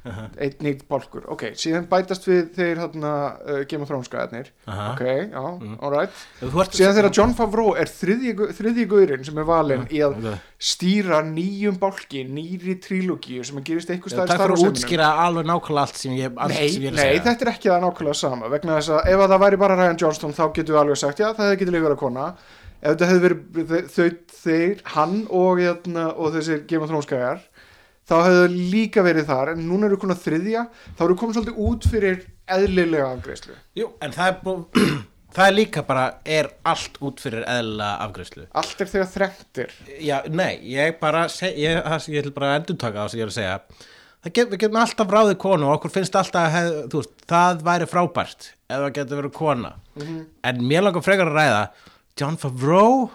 Speaker 2: einn nýtt bálkur. Ok, síðan bætast við þeir hérna uh, Game of Thrones gæðarnir
Speaker 3: Aha.
Speaker 2: ok, já, alright
Speaker 3: Þú ert
Speaker 2: síðan þegar John Favreau er þriðji, gu- þriðji gaurinn sem er valinn í að
Speaker 3: ok.
Speaker 2: stýra nýjum bálki, nýri trílógíu sem að gerist eitthvað
Speaker 3: Takk
Speaker 2: staðar
Speaker 3: fyrir að útskýra alveg nákvæmlega allt sem ég, allt
Speaker 2: Nei,
Speaker 3: sem ég er að
Speaker 2: nei,
Speaker 3: segja.
Speaker 2: þetta er ekki það nákvæmlega sama vegna þess að ef að það væri bara Ryan Johnston þá getum við alveg sagt, já, það hefði getið líka verið kona. Ef þetta hefði verið þau, þeir, hann og, hérna, og þessir Game of Thrones gæjar þá hefði það líka verið þar en núna eru konar þriðja þá eru komin svolítið út fyrir eðlilega afgreislu
Speaker 3: Jú, en það er, bú, það er líka bara, er allt út fyrir eðla afgreiðslu.
Speaker 2: allt er þegar þrengtir
Speaker 3: Já, nei, ég bara, seg, ég, það, ég ætla bara endurtaka það sem ég er að segja. Það get, við getum alltaf ráðið konu og okkur finnst alltaf hef, veist, það væri frábært ef það getur verið kona. En mér langar frekar að ræða, John Favreau,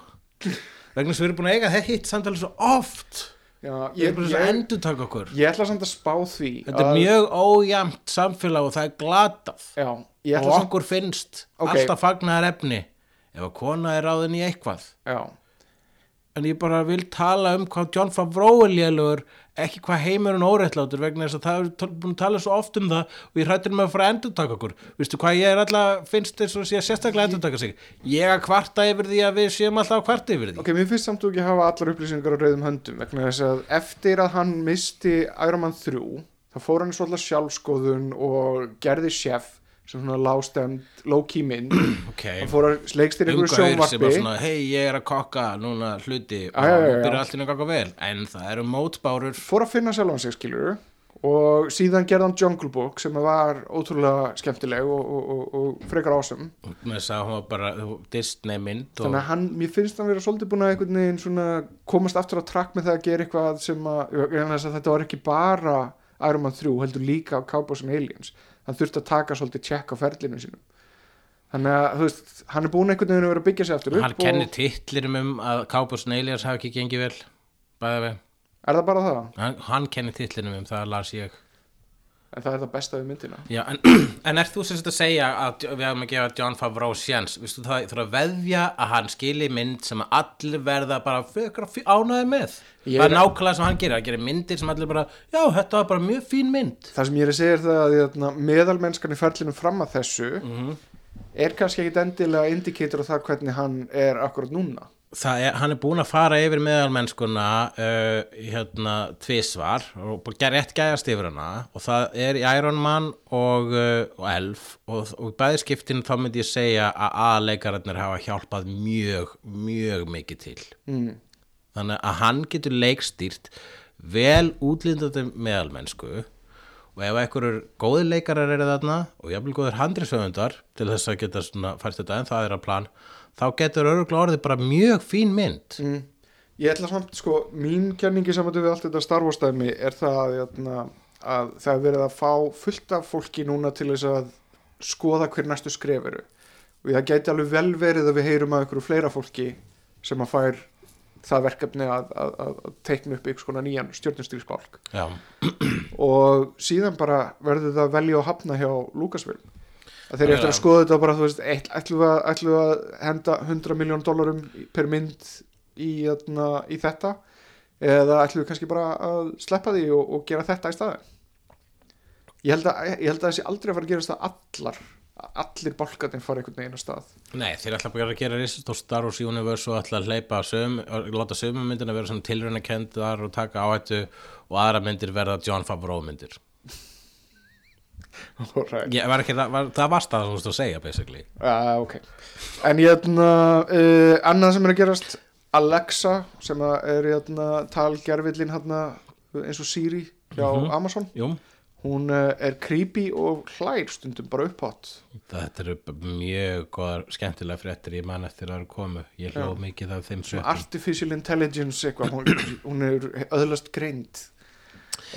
Speaker 3: vegna sem við erum búin að eiga þetta hitt samtalið svo oft.
Speaker 2: Já,
Speaker 3: Ég
Speaker 2: ég, ég,
Speaker 3: okkur.
Speaker 2: ég ætla samt að spá því
Speaker 3: Þetta er mjög ójæmt samfélag og það er glatað.
Speaker 2: já,
Speaker 3: og
Speaker 2: ætla samt
Speaker 3: okkur finnst
Speaker 2: Ok.
Speaker 3: alltaf fagnaðar efni ef að kona er ráðin í eitthvað
Speaker 2: já,
Speaker 3: en ég bara vil tala um hvað John Favreau er lélugur ekki hvað heimurinn óréttlátur vegna þess að það er búin að tala svo oft um það og ég hrættir með að fara að endurtaka okkur. Vistu hvað ég er alltaf, finnst þess að sé sérstaklega endurtaka sig? Ég að kvarta yfir því að við séum alltaf að kvarta yfir því.
Speaker 2: Ok, mér finnst samt þú ekki að hafa allar upplýsingar á rauðum höndum vegna þess að eftir að hann misti Iron Man 3 þá fór hann svolítið sjálfskoðun og gerði sem svona lágstend, low-key mynd.
Speaker 3: Ok,
Speaker 2: hann fór að leikst í einhverju sjónvarpi.
Speaker 3: hei ég er að kokka núna hluti og
Speaker 2: já.
Speaker 3: byrja allt inn að ganga vel. En það eru mótbárur.
Speaker 2: Fór að finna sjálfan sig skilur og síðan gerði hann Jungle Book sem var ótrúlega skemmtileg og, og, og, og frekar ásum
Speaker 3: Disney mynd og
Speaker 2: þannig að hann, mér finnst hann vera svolítið búin að einhvern veginn svona komast aftur á trakk með það að gera eitthvað sem að, að þetta var ekki bara Iron Man 3 heldur líka á Cowboys and Aliens hann þurfti að taka svolítið tjekk á ferlinu sínum þannig að þú veist, hann er búin einhvern veginn að vera að byggja sig aftur upp
Speaker 3: hann kennir titlirum um að and Aliens hafi ekki gengið vel bæða við
Speaker 2: er það bara það?
Speaker 3: hann, hann kennir titlirum um það las ég
Speaker 2: en það er það besta við myndina.
Speaker 3: Já, en, en er þú sem sagt að segja að við hafum að gefa John Favreau sjans það þurfa að veðja að hann skili mynd sem allir verða bara ánæði með?
Speaker 2: Ég
Speaker 3: það
Speaker 2: er-
Speaker 3: nákvæmlega sem hann gerir, hann gerir myndir sem allir bara, já þetta var bara mjög fín mynd.
Speaker 2: Það sem ég er að segja er það að hérna, meðalmennskan í ferlinu fram að þessu
Speaker 3: Mhm.
Speaker 2: er kannski ekkit endilega indikator á það hvernig hann er akkurat núna
Speaker 3: er, hann er búinn að fara yfir meðalmennskuna uh, hérna tvisvar og rétt gæjast yfir hana og það er Iron Man og, uh, og Elf og, og bæði skiptin þá myndi ég segja að aðleikararnir hafa hjálpað mjög, mjög mikið til mm. þannig að hann getur leikstýrt vel útlindandi meðalmennsku og ef einhverjur góði leikarar eru þarna og jafnvel góðir handriðsöfundar til þess að geta svona fært þetta en það er að plan þá getur öruglega orðið bara mjög fín mynd. Mm.
Speaker 2: Ég ætla samt, sko, mín kenningi saman við allt þetta Star Wars dæmi er það að, hérna, að það er verið að fá fullt af fólki núna til þess að skoða hver næstu skref eru. Og það gæti alveg vel verið að við heyrum að einhverju fleira fólki sem að fær það verkefni að, að, að, að teikna upp ykkur svona nýjan stjórnustýrsbálk
Speaker 3: Já,
Speaker 2: og síðan bara verður það að velja og hafna hjá að þeir
Speaker 3: Já,
Speaker 2: eftir að skoða þetta bara, þú veist, við að, ætlum við að henda 100 miljón dólarum per mynd í, þarna, í þetta? Eða ætlum við kannski bara að sleppa því og, og gera þetta í staðin ég held að, ég held að þessi aldrei að fara að gerast það allar að allir bálkarnir fara einhvern veginn að stað.
Speaker 3: Nei, þeir ætla bara að gera risastór Star Wars Universe og ætla að hleypa söm, og láta sömu myndina vera svona tilraunakendar og taka áhættu og aðra myndir verða John Favreau myndir
Speaker 2: right.
Speaker 3: Ég, var ekki, var, Það varst það þú veist að segja basically.
Speaker 2: Uh, ok. En ég hérna uh, annað sem er að gerast Alexa sem er hérna talgerfillin hérna eins og Siri hjá
Speaker 3: Mhm.
Speaker 2: Amazon.
Speaker 3: Jú,
Speaker 2: hún uh, er creepy og hlær stundum bara upphátt
Speaker 3: þetta eru mjög góðar skemmtilega fréttir ég man eftir að komu. Ég hlóð mikið af þeim
Speaker 2: artificial intelligence eitthvað hún, hún er öðlast greind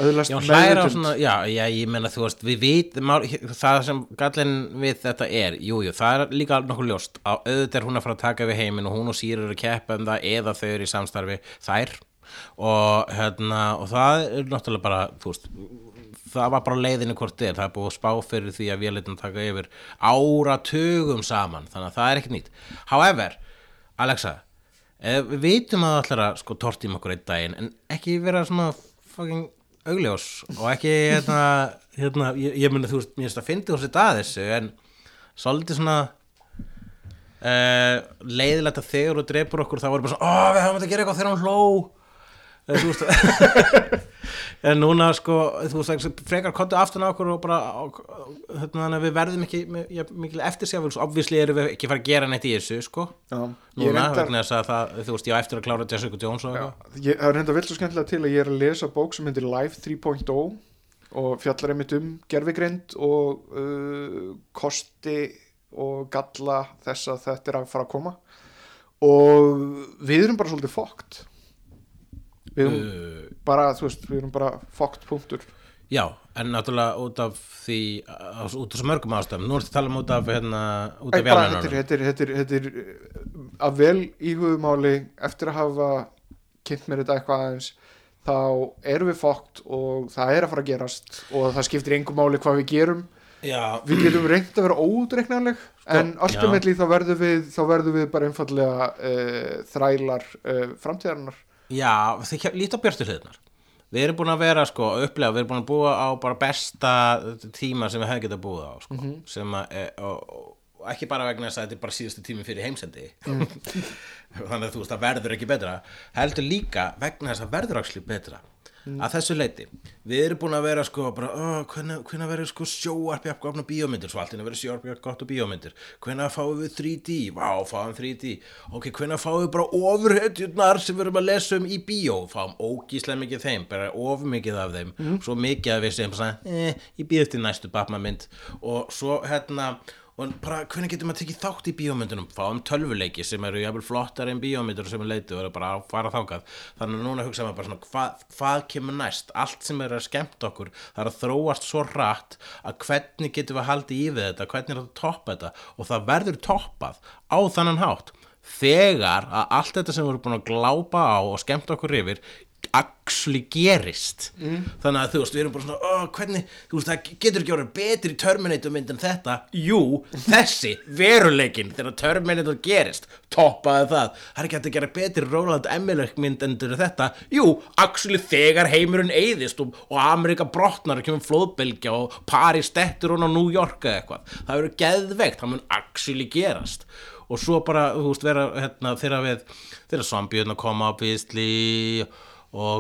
Speaker 2: öðlast
Speaker 3: svona, já, já, ég menna þú veist, við vit, mál, það sem gallin við þetta er, jú, jú, það er líka nokkuð ljóst, á auðvitað er hún að fara að taka við heiminn og hún og Sýr eru að keppa um það eða þau eru í samstarfi, þær. Og hérna, og það er náttúrulega bara, þú veist, það var bara leiðinu hvort er, það er búið spá fyrir því að vélitin taka yfir áratugum saman, þannig að það er ekki nýtt. However, Alexa, eh, við vitum að það ætlar að sko tortíma okkur einn daginn, en ekki vera svona fucking augljós og ekki hérna, hérna ég, ég muni þú veist, mér finnst að fyndi þú sér að þessu en svolítið svona uh, leiðilegt að þegar þú drepur okkur þá voru bara svona, ó við hefum þetta að gera eitthvað þegar hún hló. Eh, en núna sko þú veist, frekar kontu aftan á okkur og bara hérna, við verðum ekki mikil eftirsjáfils, obvísli erum við ekki fara að gera neitt í þessu sko.
Speaker 2: Já,
Speaker 3: núna, vegna þess að það, þú veist, ég á eftir að klára Jessica Jones og eitthvað.
Speaker 2: það er reynda vel svo skemmtilega til að ég er að lesa bók sem heitir Life 3.0 og fjallar einmitt um gerfigreind og uh, kosti og galla þess að þetta er að fara að koma. Og við erum bara svolítið fókt við erum
Speaker 3: uh,
Speaker 2: bara, þú veist, við erum bara fókt punktur.
Speaker 3: Já, en náttúrulega út af því út af svo mörgum ástæðum. Nú ertu að tala um út af hérna út af
Speaker 2: bara, þetta, er, uh, að vel íhugumáli eftir að hafa kynnt mér þetta eitthvað aðeins þá erum við fókt og það er að fara að gerast og það skiptir engum máli hvað við gerum.
Speaker 3: Já,
Speaker 2: við getum reynd að vera ódreiknanleg en ultimately þá verðum við þá verðum við bara einfallega uh, þrælar uh, framtíðarinnar
Speaker 3: já þið lítið á björtu hliðnar Við erum búin að vera sko að upplega, við erum búin að búa á bara besta tíma sem við hefum getað búið á sko, sem að, e, og, og ekki bara vegna þess að þetta er bara síðustu tími fyrir heimsendi. Þannig að þú veist það verður ekki betra. Heldur líka vegna þess að verður axli betra að þessu leiti við erum búin að vera sko bara, oh, hvernig, hvernig verður sko sjóarpi að gofna bíómyndir? Svo allt inn að vera sjóarpi gott á bíómyndir. Hvernig fáum við 3D, vá fáum 3D ok, hvernig fáum við bara ofurhetjurnar sem við erum að lesa um í bíó? Fáum ógíslega mikið þeim, bara ofur mikið af þeim. Svo mikið að við sem eh, ég býð eftir næstu Batman mynd. Og svo hérna og bara hvernig getur maður tekið þátt í bíómyndunum? Fáum tölvuleiki sem eru jafnvel flottar en bíómyndur sem er leitið og eru bara að fara þákað þannig að núna hugsa maður bara svona hvað, hvað kemur næst, allt sem er að skemmta okkur það er að þróast svo rætt að hvernig getum við haldið í við þetta hvernig er þetta að toppa þetta? Og það verður toppað á þannan hátt. Þegar að allt þetta sem við erum búin að glápa á og skemmta okkur yfir actually gerist. Þannig að þú veist, við erum bara svona oh, hvernig, þú veist, það getur ekki orðið betri Terminator mynd en þetta, jú þessi, veruleikin, þegar Terminator gerist, toppaði það. Það er ekki að gera betri Roland Emmerich mynd en þetta, jú actually þegar heimurinn eyðist og, og Amerika brotnar, kemur flóðbylgja og Paris dettur hún á New York eða eitthvað, það verður geðveikt, það mun actually gerast. Og svo bara, þú veist, vera hérna, þegar við, þegar zombíuna koma á bísli og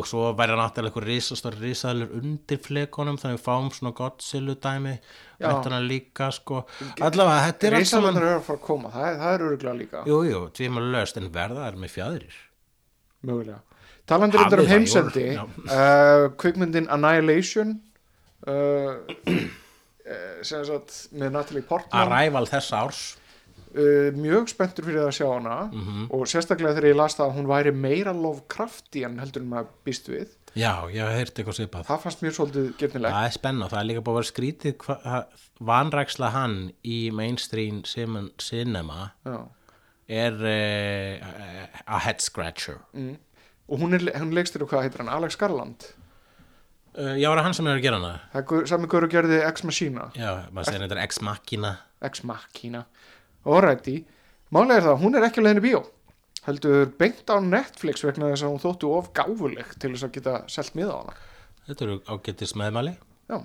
Speaker 3: svo væri náttúrulega eitthvað risastar risaðalur undir flekonum þannig við fáum svona Godzilla dæmi. Vettuna líka sko. Allavega þetta er allt saman
Speaker 2: Rísalandar eru að fara að koma, það, er- það er öruglega líka.
Speaker 3: Jú, jú, tvíma löst en verða er með fjæðrir
Speaker 2: mögulega. Talandi reyndar um heimsendi uh, kvikmyndin Annihilation uh, sem sagt með Natalie Portman.
Speaker 3: Arrival þess árs
Speaker 2: uh, mjög spenntur fyrir að sjá hana
Speaker 3: Mhm.
Speaker 2: og sérstaklega þegar ég las það að hún væri meira Lovecrafti en heldur en maður býst við.
Speaker 3: Já, ég hef heyrt eitthvað svipað.
Speaker 2: Það fannst mér svolítið gefnilegt
Speaker 3: það er spenna, það er líka búið að vera skrítið vanræksla hann í mainstream cinema
Speaker 2: Já.
Speaker 3: er uh, a head scratcher.
Speaker 2: Og hún, er, hún leikst þér og hvað heitir hann, Alex Garland?
Speaker 3: Uh, Já, var það hann sem er að gera hana?
Speaker 2: Er sami hverju gerði Ex Machina.
Speaker 3: Já, maður segir þetta Ex Machina.
Speaker 2: Ex Machina Alrighty, málega er það, hún er ekki að leiðin í bíó. Heldur beint á Netflix vegna þess að hún þóttu of gáfuleg til þess að geta selt miða á hana.
Speaker 3: Þetta eru ágættis meðmæli.
Speaker 2: Já,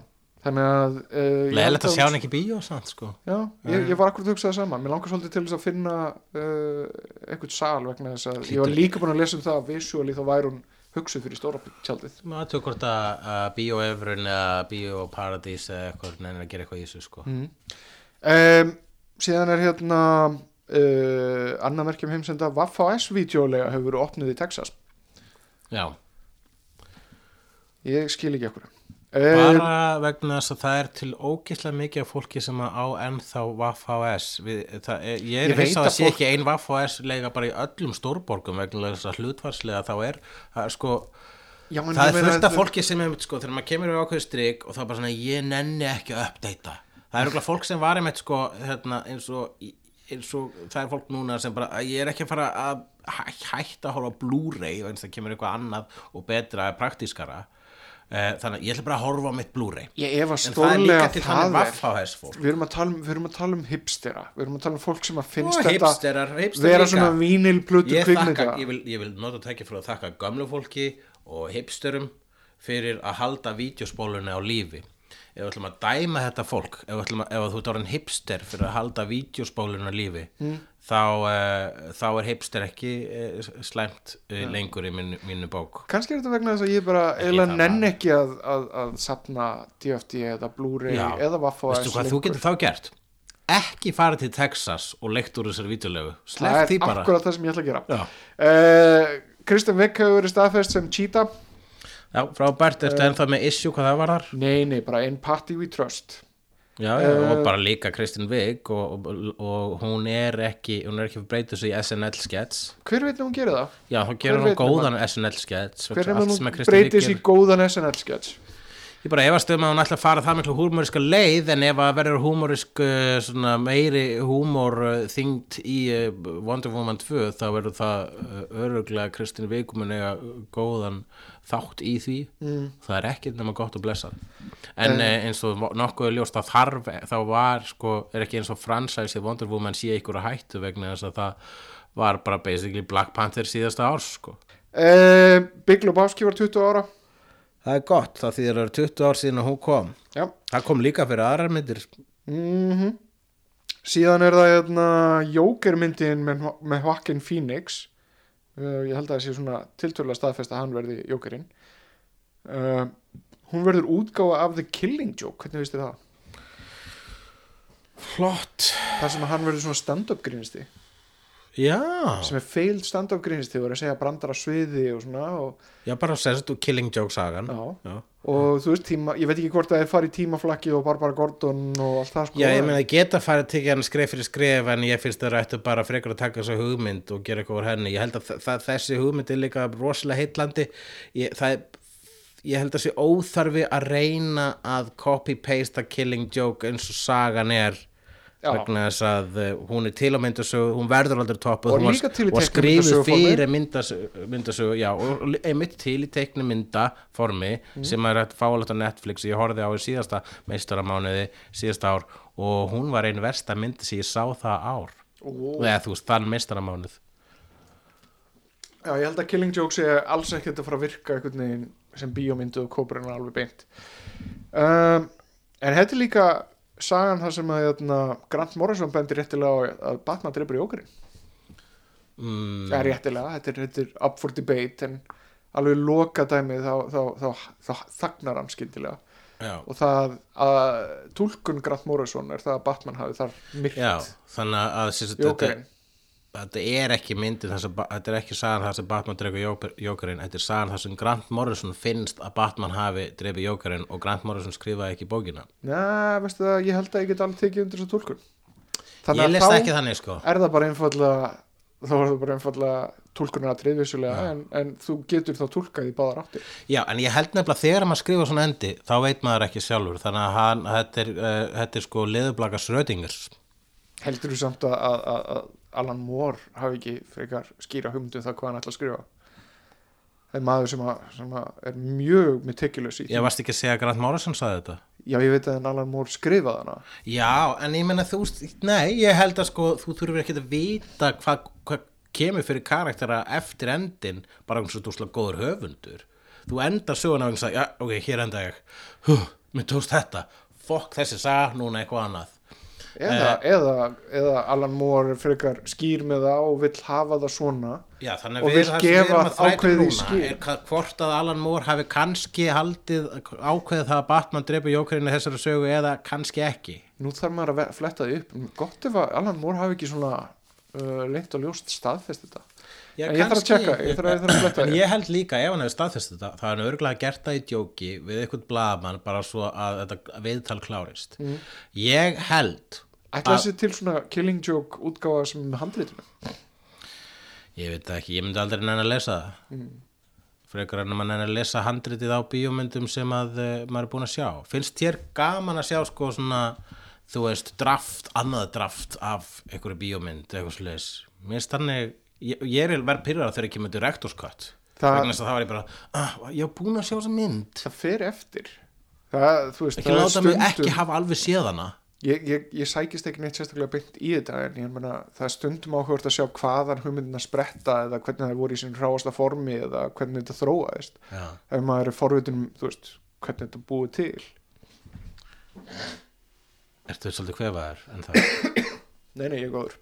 Speaker 2: þannig að uh, ég
Speaker 3: Leðilegt að sjá hann ekki bíó samt, sko.
Speaker 2: Já, ég, ég var akkur að hugsa það sama. Mér langar svolítið til þess að finna uh, eitthvað sal vegna þess að ég var líka búin að lesa um það að visually þá væri hún hugsuð fyrir stóra tjaldið.
Speaker 3: Maður aðtöku hvort að bíóefrun eða bíóparadís eða eitthvað neina að gera eitthvað í þessu, sko.
Speaker 2: Um, síðan er hérna uh, annað merkjum heimsenda. Vaffa S-vídeólega hefur verið opnuð í Texas.
Speaker 3: Já,
Speaker 2: ég skil ekki ekkur
Speaker 3: bara vegna þess að það er til ógeðslega mikið fólki sem á ennþá Vaff-HS Við, það ég er
Speaker 2: Ég
Speaker 3: hins að
Speaker 2: að
Speaker 3: það sé ekki ein Vaff-HS lega bara í öllum stórborgum vegna þess að hlutvarslega þá er það er sko
Speaker 2: já,
Speaker 3: það er fullt af fólki sem sko, þegar maður kemur á ákveðu strik og er bara svona ég nenni ekki að uppdeita það er okkur fólk sem var einmitt sko hérna, eins, og, eins og það er fólk núna sem bara ég er ekki að fara að hæ- hætta að horfa Blu-ray og eins það kemur eitthvað annað og betra praktískara. Eh, þannig að ég ætla bara að horfa á mitt Blu-ray. En það er líka til þannig vaffahæs fólk.
Speaker 2: Við erum, að um, við erum að tala um hipstera. Við erum að tala um fólk sem að finnst
Speaker 3: og
Speaker 2: þetta
Speaker 3: hipsterar,
Speaker 2: vera svona vínilplutur
Speaker 3: ég, ég, ég vil nota tækja fyrir að þakka gömlu fólki og hipsterum fyrir að halda vídeospólunni á lífi ef við ætlum að dæma þetta fólk ef, að, ef þú ert orðin hipster fyrir að halda vídeospólunni á lífi
Speaker 2: Mm.
Speaker 3: þá, uh, þá er hipster ekki uh, slæmt uh, lengur í mínu, mínu bók.
Speaker 2: Kannski er þetta vegna þess að ég bara
Speaker 3: það
Speaker 2: nenn ekki að, að, að sapna DFD eða Blu-ray eða Vaffa
Speaker 3: veistu hvað þú getur þá gert? Ekki fara til Texas og leikt úr þessari vídeolegu.
Speaker 2: Það er akkurat það sem ég ætla að gera.
Speaker 3: Já.
Speaker 2: Kristján Wick hefur verið staðfest sem cheetah
Speaker 3: Já, frábært, ertu ennþá með issue hvað það var þar?
Speaker 2: nei, nei, bara in party we trust.
Speaker 3: Já, já,
Speaker 2: Eh,
Speaker 3: og bara líka Kristin Vig og, og, og hún er ekki hún er ekki breytu sig í SNL skets.
Speaker 2: Hver veit nú hún gerir það?
Speaker 3: Já, þá gerir hún
Speaker 2: veit
Speaker 3: góðan SNL skets
Speaker 2: hver er
Speaker 3: að Kristín
Speaker 2: breytis
Speaker 3: Wiig
Speaker 2: í góðan SNL sketch
Speaker 3: Ég bara efast um að hún ætla að fara það miklu húmoriska leið en ef að verður húmorisk uh, svona meiri húmor uh, þyngd í uh, Wonder Woman 2 þá verður það öruglega Kristin Vig mun eiga góðan þátt í því. Mm. það er ekkert nema gott að blessa en uh, eins og nokkuð ljóst að þarf þá var sko, er ekki eins og franchise í Wonder Woman sé ykkur að hættu vegna þess að það var bara basically Black Panther síðasta árs sko.
Speaker 2: Uh, Big Lebowski var 20 ára
Speaker 3: Það er gott, það þýðir að það er 20 ár síðan að hún kom.
Speaker 2: Já.
Speaker 3: Það kom líka fyrir aðrar myndir.
Speaker 2: Mm síðan er það hérna, Joker myndin með, með Joaquin Phoenix. Uh, ég held að það sé svona tiltölulega staðfest að hann verði Jokerinn. Uh, hún verður útgáfa af The Killing Joke. Hvernig veist þið það?
Speaker 3: Flott.
Speaker 2: Þar sem að hann verður svona stand-up grínisti
Speaker 3: Já,
Speaker 2: sem er failed stand-up grínisti og er að segja brandar á sviði og svona og,
Speaker 3: já bara sérst úr Killing Joke sagan
Speaker 2: já,
Speaker 3: Já,
Speaker 2: og þú veist tíma, ég veit ekki hvort það er farið í tímaflakki og Barbara Gordon og allt það sko
Speaker 3: Já, ég meina að geta farið að tekja hann skref fyrir skref en ég finnst það rættu bara frekar að taka þessu hugmynd og gera eitthvað úr henni. Ég held að þa- þa- þessi hugmynd er líka rosalega heitlandi. Ég, það er, ég held að þessi óþarfi að reyna að copy-paste Killing Joke eins og sagan er. Vegna þess að uh, hún er til á myndasögu, hún verður aldrei toppuð
Speaker 2: Og
Speaker 3: var- og
Speaker 2: teiknimyndasöguformi.
Speaker 3: fyrir myndasögu, myndasögu já, og einmitt til í teiknumyndaformi
Speaker 2: Mhm.
Speaker 3: sem er hægt fálega á Netflix ég horfði á í síðasta meistaramánuði síðasta ár og hún var einu versta mynd sem ég sá það ár
Speaker 2: Ó.
Speaker 3: eða þú veist, þann meistaramánuð
Speaker 2: Já, ég held að Killing Joke sé alls ekkert að fara að virka sem bíómyndu og kópurinn alveg beint um, en þetta er líka sagan þar sem að hérna, Grant Morrison bendir réttilega að Batman dreipur okkurinn
Speaker 3: mm,
Speaker 2: það er réttilega, þetta er, up for debate en alveg loka dæmið þá, þá, þá, þá, þagnar hann skyndilega.
Speaker 3: Já,
Speaker 2: og það að túlkun Grant Morrison er það að Batman hafi þar myrkt
Speaker 3: já, þannig að sem sagt, þetta, er ekki að þetta er ekki sagan þar sem Batman dreifur Jókerinn þetta er sagan þar sem Grant Morrison finnst að Batman hafi dreifur Jókerinn og Grant Morrison skrifaði ekki bókina.
Speaker 2: Næ, veistu það, ég held að ég get alveg tekið undir þessu túlkun.
Speaker 3: Ég
Speaker 2: Þannig
Speaker 3: leist
Speaker 2: þá
Speaker 3: ekki þannig sko.
Speaker 2: er það bara einfallega þá er það bara einfallega túlkunar að triðvissulega en, en þú getur þá túlkað í báðar áttir.
Speaker 3: Já, en ég held nefnilega þegar maður skrifa svona endi þá veit maður ekki sjálfur. Þannig að hann, þetta er, uh, þetta er sko leðublaka Schrödingers.
Speaker 2: Heldur þú samt að, að, að, Alan Moore hafi ekki frekar skýra hugmyndum það hvað hann ætla að skrifa. Það er maður sem, að, sem að er mjög meticulous í því.
Speaker 3: Ég varst ekki að segja að Grant Morrison saði þetta?
Speaker 2: Já ég veit að Alan Moore skrifaði hana.
Speaker 3: Já, en ég menna þú Nei, ég held að sko þú þurfur ekki að vita hvað hva kemur fyrir karaktera eftir endin bara og þú slá góður höfundur. Þú endar söguna og sagði, já, ok, hér enda ég. Hú, mér tókst þetta. Fokk þessi sag, núna eitthvað annað
Speaker 2: eða, eða, eða Alan Moore frekar skýr með það og vill hafa það svona
Speaker 3: Já,
Speaker 2: Og vill gefa skil.
Speaker 3: er hvað, hvort að Alan Moore hafi kannski haldið ákveðið það að Batman drepi jókerinu þessari sögu eða kannski ekki.
Speaker 2: Nú þarf maður að fletta upp. Gott ef að Alan Moore hafi ekki svona uh, lengt og ljóst staðfest þetta
Speaker 3: Já,
Speaker 2: ég þarf að tjekka, ég þarf að- að fletta
Speaker 3: ég held líka, ef hann hefur staðfest þetta þá er hann örgulega gert það í djóki við eitthvað blaðmann bara svo að þetta viðtal klárist.
Speaker 2: Mm.
Speaker 3: Ég held
Speaker 2: ætla þessi til svona Killing Joke útgáfa sem handritinu?
Speaker 3: Ég veit ekki, ég myndi aldrei nenni að lesa það. Mm. frekar en að maður nenni að lesa handritið á bíómyndum sem að uh, maður er búin að sjá. Finnst þér gaman að sjá sko svona þú veist, draft, annað draft af einhverju bíómynd, eitthvað þannig, ég, ég er verið pyrrar þegar ég kemur
Speaker 2: Það-
Speaker 3: vegna þess að það var ég bara, ah, ég var búin að sjá þessa mynd.
Speaker 2: Það fer eftir. Það, veist,
Speaker 3: ekki láta mig ekki hafa alveg séð hana.
Speaker 2: Ég, ég, ég sækist ekki neitt sérstaklega beint í þetta en ég meina það er stundum áhugast að sjá hvaðan hugmyndina spretta eða hvernig það voru í sín ráasta formi eða hvernig þetta þróaðist.
Speaker 3: Já.
Speaker 2: ef maður er forvitin um, þú veist, hvernig þetta búið til.
Speaker 3: Ertu svolítið kvefaður en það?
Speaker 2: nei, nei, ég er góður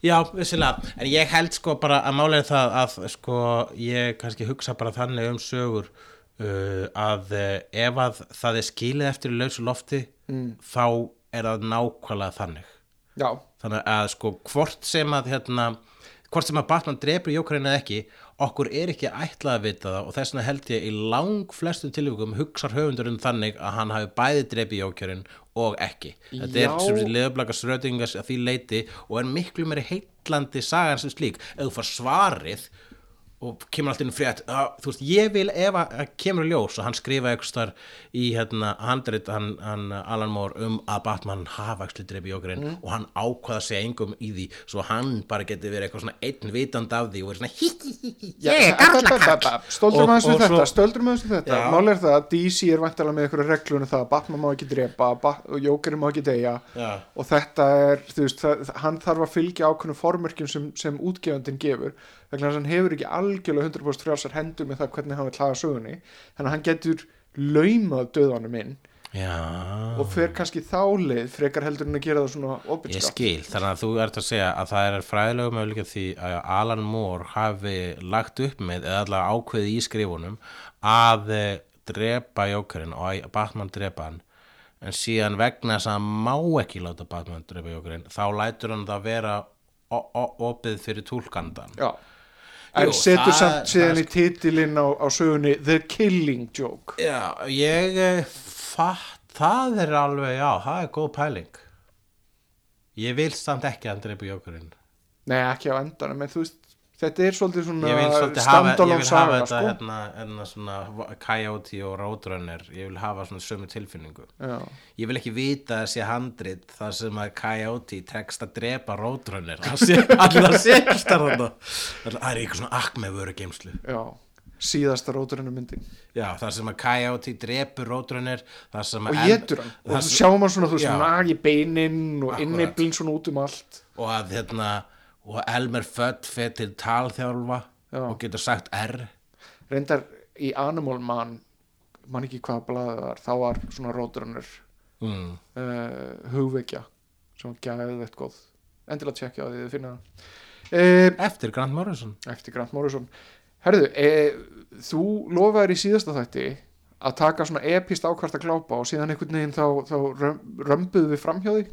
Speaker 3: Já, vissilega, en ég held sko bara að málega það að sko ég kannski hugsa bara þannig um sögur uh, að uh, ef að það er skilið eftir lausu lofti mm. þá er það nákvæmlega þannig.
Speaker 2: Já,
Speaker 3: þannig að sko hvort sem að hérna, hvort sem að Batman drepur Jókarinn eða ekki, okkur er ekki ætlað að vita það og þess vegna held ég í lang flestum tilvíkum hugsar höfundurinn þannig að hann hafi bæði drepið Jókarinn og ekki þetta
Speaker 2: Já.
Speaker 3: er sem leðublaka srötingars að því leiti og er miklu meiri heitlandi sagan sem slík, ef þú far svarið og kemur alltaf inn frétt að, þú veist, ég vil ef að kemur ljós og hann skrifa eitthvað þar í hérna, handrit hann, hann Alan Moore um að Batman hafa ekki drepi jókurinn
Speaker 2: Mm.
Speaker 3: og hann ákvaða að segja engum í því svo hann bara geti verið eitthvað svona einn vitand af því og verið svona hí hí hí hí ég er garlakall
Speaker 2: stöldrum aðeins við þetta stöldrum aðeins við þetta, mál er það að DC er vantilega með eitthvað reglunum það að Batman má ekki drepa Bat- og Jokerinn má ekki deyja.
Speaker 3: Já.
Speaker 2: og þetta er, þú veist, það, hann þarf að fylgja ákveðnum formörkjum sem, sem útgefandinn gefur, vegna þess að hann hefur ekki algjörlega 100% frjálsar hendur með það hvernig hann vil hlaða sögunni, þannig að hann getur laumað döðanum inn
Speaker 3: Já,
Speaker 2: og fer kannski þálið frekar heldur en að gera það svona
Speaker 3: ég
Speaker 2: opinskap
Speaker 3: skil þannig að þú ert að segja að það er fræðilega möguleika því að Alan Moore hafi lagt upp með eða allavega ákveði í skrifunum að eh, drepa jókurinn og Batman drepa hann. En síðan vegna þess að hann má ekki láta Batman drepa jókurinn þá lætur hann það vera opið fyrir túlkandan
Speaker 2: Já. En setur samt síðan í titilinn á, á sögunni The Killing Joke.
Speaker 3: Já, ég eh, fatt, það er alveg, já, það er góð pæling. Ég vil samt ekki að drepa jókurinn.
Speaker 2: Nei, ekki á endanum, en þú veist þetta er svolítið svona
Speaker 3: svolítið hafa, ég vil hafa
Speaker 2: saga
Speaker 3: þetta
Speaker 2: sko.
Speaker 3: hérna, hérna svona Coyote og Roadrunner. Ég vil hafa svona sömu tilfinningu.
Speaker 2: Já.
Speaker 3: ég vil ekki vita sé handrit þar sem að Coyote tekst að drepa Roadrunner. Það sé- allir að sést þar þarna það er eitthvað svona akme vöru geimslu
Speaker 2: Já, síðasta róturinu myndin.
Speaker 3: Já, þar sem að Coyote drepur Roadrunner
Speaker 2: og getur hann. Og þú sjáum hann svona, þú veist, nagi beinin og inniblinn svona út um allt.
Speaker 3: Og að hérna og Elmer Fudd fyrir til talþjálfa
Speaker 2: Já.
Speaker 3: og getur sagt R.
Speaker 2: Reyndar í Animal Man man ekki hvað blaðið var þá var svona róturunur
Speaker 3: mm.
Speaker 2: uh, hugvekja sem var gæðið eitt góð. Endilega tjekkja því þið finna uh,
Speaker 3: eftir Grant Morrison.
Speaker 2: eftir Grant Morrison. Herðu, uh, þú lofaðir í síðasta þætti að taka svona epist ákvært að glápa og síðan einhvern veginn þá, þá röm, römbuðu við framhjóði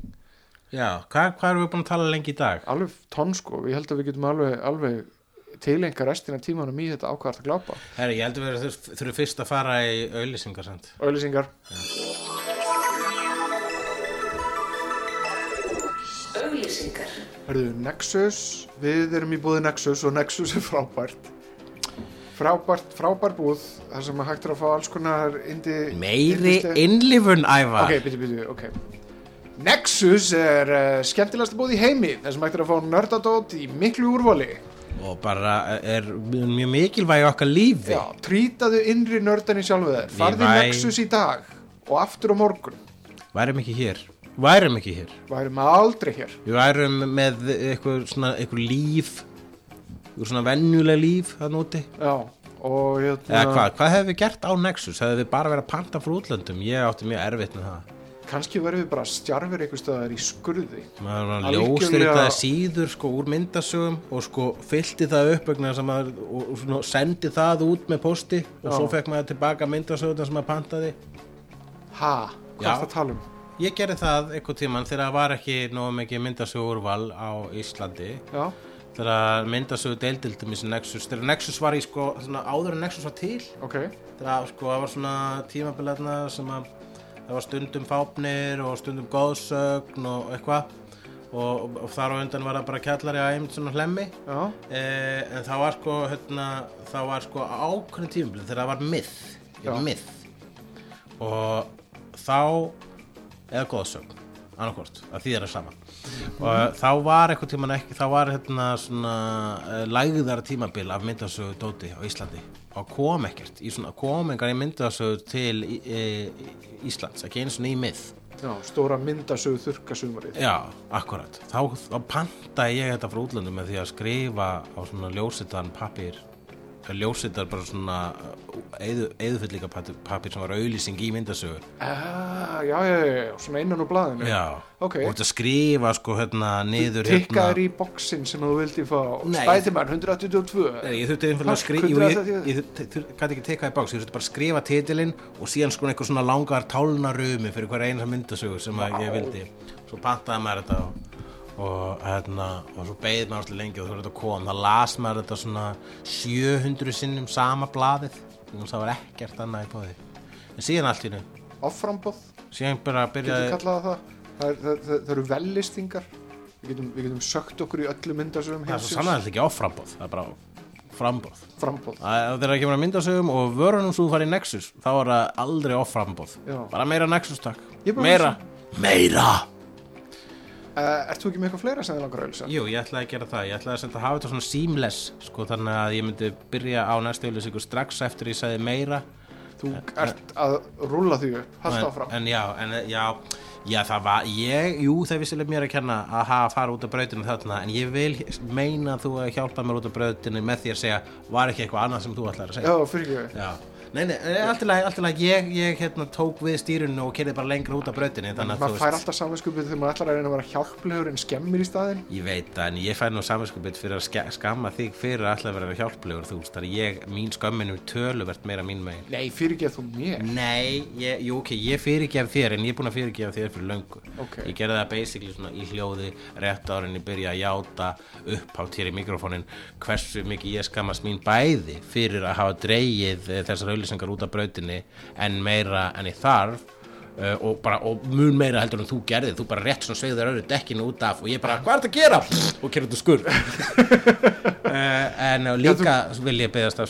Speaker 3: já, hvað, hvað erum við búin að tala lengi í dag?
Speaker 2: alveg tonn sko, ég held að við getum alveg, alveg tilenga restina tímanum í þetta ákvært að glápa
Speaker 3: Herri, ég heldur við þurf- þurfum fyrst að fara í auðlýsingar samt.
Speaker 2: auðlýsingar
Speaker 4: Auglýsingar.
Speaker 2: Hörðu, Nexus, við erum í búði Nexus og Nexus er frábært frábært, frábær búð þar sem að hægt er að fá alls konar indi,
Speaker 3: Meiri innlifun ævar.
Speaker 2: ok, byrju, byrju, ok Nexus er uh, skemmtilegast búð í heimi þessum hægt er að fá nördadót í miklu úrvali.
Speaker 3: Og bara er mjög mikilvæg okkar lífi.
Speaker 2: Já, trýtaðu innri nördan í sjálfu þér Farði
Speaker 3: væ-
Speaker 2: Nexus í dag og aftur á morgun.
Speaker 3: Værum ekki hér. Værum ekki hér.
Speaker 2: Værum aldrei hér.
Speaker 3: Við værum með eitthvað svona eitthvað líf eitthvað svona venjuleg líf það núti
Speaker 2: Já, og hérna
Speaker 3: eða hvað, hvað hefum við gert á Nexus? Hefum við bara verið að panta frá útlöndum? Ég átti mjög erfitt með það
Speaker 2: Kannski verðum við bara stjarfir einhvers staðar í skurði.
Speaker 3: Maður var
Speaker 2: Algjörlega-
Speaker 3: ljósritaði síður sko úr myndasögum og sko fyllti það upp að maður og, og sendi það út með posti og
Speaker 2: Já.
Speaker 3: svo fekk maður tilbaka myndasöguna sem maður pantaði.
Speaker 2: Ha, hvað er það að tala um?
Speaker 3: ég gerði það einhvern tímann þegar það var ekki nógu mikið myndasögurval á Íslandi.
Speaker 2: Já,
Speaker 3: þegar myndasögur deildildum í Nexus. Þegar Nexus var í sko svona, áður en Nexus var til.
Speaker 2: Ok.
Speaker 3: Þegar sko það var svona tímabilarna sem að það var stundum fápnir og stundum góðsögn og eitthvað. Og, og þar á undan var það bara kjallari að einmitt svona hlemmi. Eh, en það var sko hérna, það var sko ákveðin tímabilið þegar það var
Speaker 2: já.
Speaker 3: myth. Og þá eða góðsögn annarkvort, að því er það sama. Og þá var eitthvað tíman ekki þá var hérna svona uh, lægðara tímabil af myndasögu dóti á Íslandi og kom ekkert í svona komingar í myndasögu til í, Íslands, ekki einu svona í mið.
Speaker 2: Já, stóra myndasögu þurrkasumarið
Speaker 3: Já, akkurat. Þá, þá pantaði ég þetta frá útlöndum með því að skrifa á svona ljósitan pappir ljósitar bara svona eðufyllika pappir sem var auðlýsing í myndasögu.
Speaker 2: Ah, Já, já, já, svona innan úr blaðinu.
Speaker 3: Já,
Speaker 2: Ok.
Speaker 3: og þetta skrifa sko hérna niður hérna
Speaker 2: Tikkaður í bóksinn sem þú vildi fá.
Speaker 3: Nei.
Speaker 2: Spætimann 182
Speaker 3: Nei, Ég þurfti einfallega að skrifa Ég,
Speaker 2: 180.
Speaker 3: ég, ég gæti ekki tekað í bóks Ég þurfti bara að skrifa titilinn og síðan sko einhver svona langar tálnarumi fyrir hver eina myndasögu sem að ég vildi. Svo pantaði maður þetta og, og, hérna, og svo beið maður alltaf lengi og þú þetta kom Það las maður þetta svona 700 sinnum sama blaðið. Og það var ekkert annað í bóði En síðan allt í nú
Speaker 2: Offrambóð,
Speaker 3: Síðan bara byrjaði
Speaker 2: það það? Það, er- það, það, eru vellistingar Við getum, við getum sökt okkur í öllu myndasögum
Speaker 3: Það er svo sannlega ekki offrambóð Það er bara frambóð
Speaker 2: Frambóð
Speaker 3: Það það kemur að myndasögum og vörunum svo farið í Nexus þá er það aldrei off-frambóð
Speaker 2: Já.
Speaker 3: bara meira Nexus takk.
Speaker 2: Er bara
Speaker 3: meira, meira
Speaker 2: uh, Ert þú ekki með eitthvað fleira sem þið langar að auðlýsa?
Speaker 3: Jú, ég ætlaði að gera það, ég ætlaði að að hafa þetta svona seamless sko þannig að ég myndi byrja á næstu auðlýsingu strax eftir ég sagði meira.
Speaker 2: Þú ert að rúlla því upp,
Speaker 3: en,
Speaker 2: áfram.
Speaker 3: en já, en já Já, það var, ég, jú, það vissilega mér að kenna að hafa fara út af brautinu þarna en ég vil meina að þú að hjálpa mér út af brautinu með því að segja var ekki eitthvað annað sem þú ætlaði að segja?
Speaker 2: Já, fyrir
Speaker 3: nei, nei, nei, allt í lagi, allt í lagi, ég, ég hérna, tók við stýrinu og kerði bara lengra út af brautinni, þannig að
Speaker 2: Maður fær alltaf samvinskupið þegar maður ætlar að reyna að vera hjálplegur en skemmir í staðinn
Speaker 3: Ég veit það, en ég fæ nú saminskupið fyrir að skamma þig fyrir að alltaf vera hjálplegur, þú veist, þar ég, mín skömminu töluvert meira mín megin.
Speaker 2: Nei, fyrir ekki að þú mér
Speaker 3: Nei, ég, jú, ok, ég fyrirgef þér, en ég er búin að fyrirgefa þér fyrir löngu.
Speaker 2: Ok.
Speaker 3: Ég gerði það basically svona í hljóði, rétt árin ég byrja að játa upphátt hér í mikrofónin hversu mikið ég skammast mín bæði fyrir að hafa dreigið eh, þessar auðlýsingar út af brautinni en meira en ég þarf uh, og, bara, og mun meira heldur en þú gerðið, þú bara rétt svona sveigður öru dekkinu út af og ég bara, hvað er þetta að gera? Pff, og kerði þetta skur. uh, en uh, líka vil ég beðast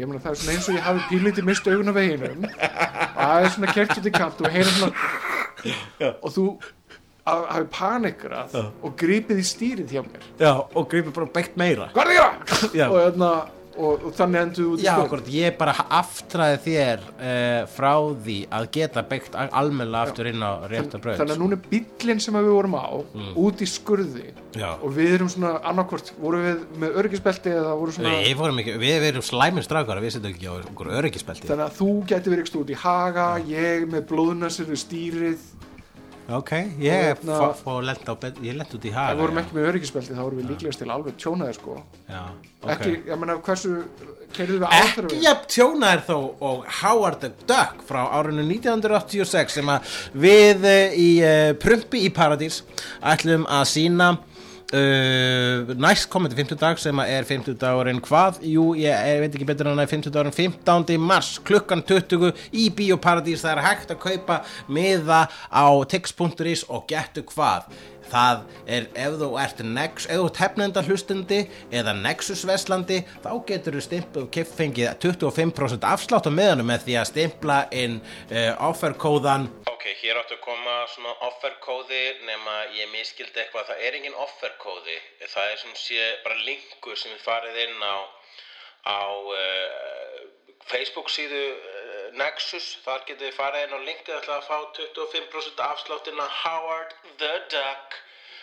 Speaker 2: ég meina það er svona eins og ég hafi pínlítið mist augun á veginum og það er svona kert út í kant og heyra svona og þú hafi panikrað og grípið í stýrið hjá mér
Speaker 3: Já, og gripið bara beitt meira.
Speaker 2: Hvað er það að gera? og, hérna, og, og þannig endur út í
Speaker 3: Já, akkurat, ég bara aftræði þér uh, frá því að geta byggt almennilega aftur inn á rétta braut.
Speaker 2: þannig að núna er bíllinn sem við vorum á út í skurði
Speaker 3: Já.
Speaker 2: og við erum svona annarkvort, vorum við með örgisbelti eða voru svona
Speaker 3: Við vorum ekki, við erum slæmir strákar við setjum ekki á okkur öryggispelti
Speaker 2: þannig að þú geti verið ekki út í haga ég með blóðnasir við stýrið
Speaker 3: Ok, ég
Speaker 2: hérna-
Speaker 3: lent út í haga
Speaker 2: við vorum ekki með örgisbelti þá vorum við líklegast til alveg tjónaðir sko.
Speaker 3: Já, ok.
Speaker 2: Ekki, ég meina hversu
Speaker 3: Ekki jafn tjónaðir þó og Howard the Duck frá árinu 1986 sem að við eh, í uh, Prumpi í Paradís ætlum að sína uh, næst komandi 50 dag sem er 50 dagurinn hvað? Jú, ég, ég veit ekki betur en að 50 dagurinn 15. mars klukkan 20 í Bíó Paradís það er hægt að kaupa miða á tix.is og getu hvað það er ef þú ert Nex, ef þú ert hefnenda hlustandi eða Nexus veslandi þá getur þú stimpla og fengið 25% afslátt á meðanum með því að stimpla inn uh, offerkóðan. Ok, hér áttu að koma svona offerkóði nema ég miskildi eitthvað. Það er engin offerkóði. Það er sem sé bara linkur sem við farið inn á á uh, Facebook síðu Nexus, þar getið þið farið inn og linkið ætla að fá 25% afsláttina. Howard the Duck.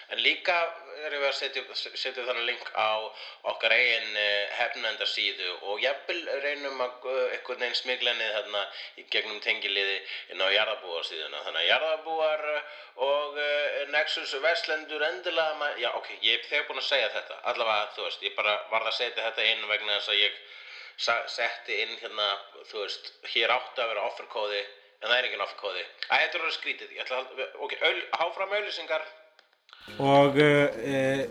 Speaker 3: En líka erum við að setja, setja þannig link á okkar eigin uh, hefnendarsíðu og jafnvel reynum að einhvern veginn smiglenið þarna í gegnum tengiliði inn á jarðabúarsíðuna þannig að jarðabúar og uh, Nexus Vestlendur endilega já ok, ég hef þegar búin að segja þetta. Allavega þú veist, ég bara varð að setja þetta inn vegna þess að ég setti inn hérna, þú veist, hér átti að vera offerkóði en það er engin offerkóði Æ, þetta er alveg skrítið, ég ætla að, ok, öl, háfram auðlýsingar Og uh,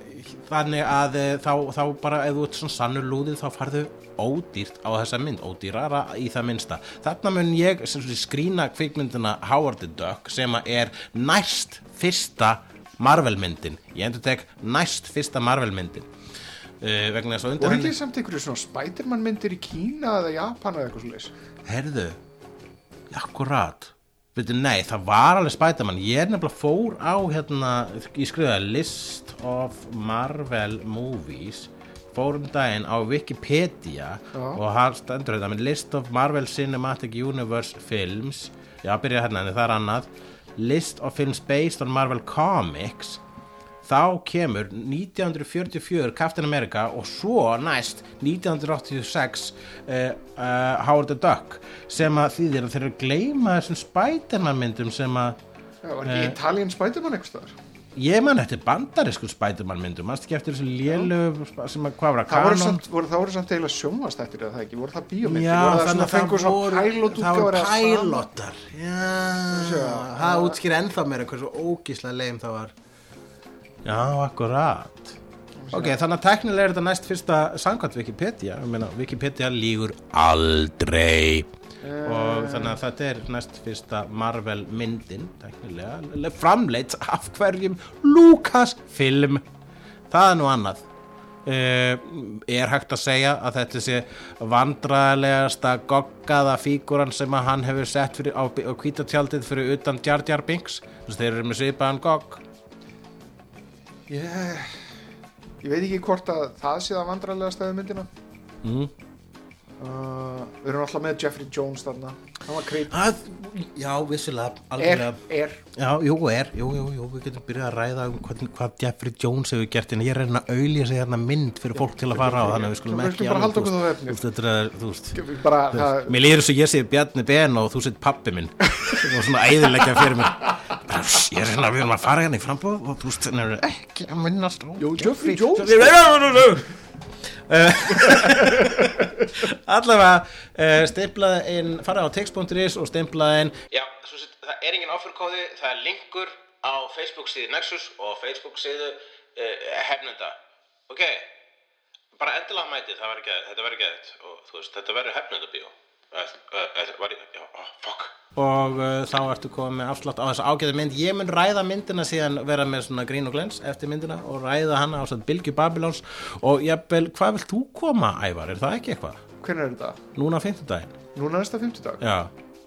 Speaker 3: þannig að uh, þá, þá bara ef þú ert svona sannur lúðið þá farðu ódýrt á þessa mynd, ódýrara í það minnsta. Þarna mun ég skrýna kvikmyndina Howard the Duck sem er næst fyrsta Marvel myndin. Ég endur tek næst fyrsta Marvel myndin. Uh, vegna þess að undir
Speaker 2: voru ekki samt einhverju svona Spiderman myndir í Kína eða Japan eða eitthvað svo leis
Speaker 3: Herðu, akkurat. Veitu, nei, það var alveg Spiderman. Ég er nefnilega fór á hérna Ég skrifaði list of Marvel movies Fór um daginn á Wikipedia
Speaker 2: Já.
Speaker 3: Og hann stendur þetta með list of Marvel Cinematic Universe films. Já, byrja hérna, en það er annað. List of films based on Marvel Comics þá kemur 1944 Captain America og svo næst 1986 uh, uh, Howard the Duck sem að að þeir eru að gleyma þessum Spiderman myndum sem að
Speaker 2: Já, var ekki Italian Spiderman eitthvað staðar?
Speaker 3: ég man eftir bandarisku Spiderman myndum mannst ekki eftir þessu lélu sem að hvað var að
Speaker 2: Það
Speaker 3: kanon?
Speaker 2: það voru samt eiginlega sjónvastættir eða það ekki, voru það bíómyndir?
Speaker 3: Já,
Speaker 2: voru það svona
Speaker 3: það
Speaker 2: fengur svona
Speaker 3: voru
Speaker 2: pilot
Speaker 3: það voru
Speaker 2: Sjá,
Speaker 3: það útskýr ennþá meira hversu ógíslega leim það var Já, akkurat. Ok, þannig að teknilega er þetta næst fyrsta samkvæmt Wikipedia. Ég meina, Wikipedia lígur aldrei. Og þannig að þetta er næst fyrsta Marvel myndin teknilega, framleitt af hverjum Lucasfilm. Það er nú annað. Uh, er hægt að segja að þetta sé vandræðilegasta goggaða fíguran sem að hann hefur sett fyrir, á, á kvítatjaldið fyrir utan Jar Jar Binks. Þess að þeir eru með svipaðan gogg
Speaker 2: Ég, ég veit ekki hvort að það sé það vandrarlega stæði myndina
Speaker 3: mm.
Speaker 2: Uh, Við erum alltaf með Jeffrey Jones þarna. Hann var creep
Speaker 3: að, Já, vissilega,
Speaker 2: Er, er.
Speaker 3: Já, jú, er, jú, jú, jú, við getum byrjað að ræða um hvað, hvað Jeffrey Jones hefur gert en ég er að reyna að auðlýsa sig hérna mynd fyrir fólk til að fara á þannig að við skulum ekki alveg,
Speaker 2: halda okkur
Speaker 3: þú veist,
Speaker 2: efnið.
Speaker 3: þú veist, þetta er, þú veist
Speaker 2: Við bara, það,
Speaker 3: Mér líður þess að ég sé Bjarni Ben og þú sett pappi minn. Og svona æðilegja fyrir mér. Ég er hérna, við erum að fara hérna í frambúð og þú veist, það er ekki að minnast
Speaker 2: Jeffrey Jones
Speaker 3: Allavega uh, stimplaði inn, fara á text.is og stimplaði inn. Já, sett, það er engin offerkóði, það er linkur á Facebook síðu Nexus og Facebook síðu uh, hefnenda. Ok, bara endilega verður geðið, þetta verður geðið og veist, þetta verður hefnendabíó uh, fuck. Og uh, þá ertu komið með afslátt á þessa ágæðu mynd. Ég mun ræða myndina síðan vera með svona grín og glens eftir myndina og ræða hana á svona Bilgi Babylons. Og jafnvel, hvað vilt þú koma Ævar, er það ekki eitthvað?
Speaker 2: Hvernig er þetta?
Speaker 3: Núna á fimmtudaginn?
Speaker 2: Núna næsta fimmtudag?
Speaker 3: Já,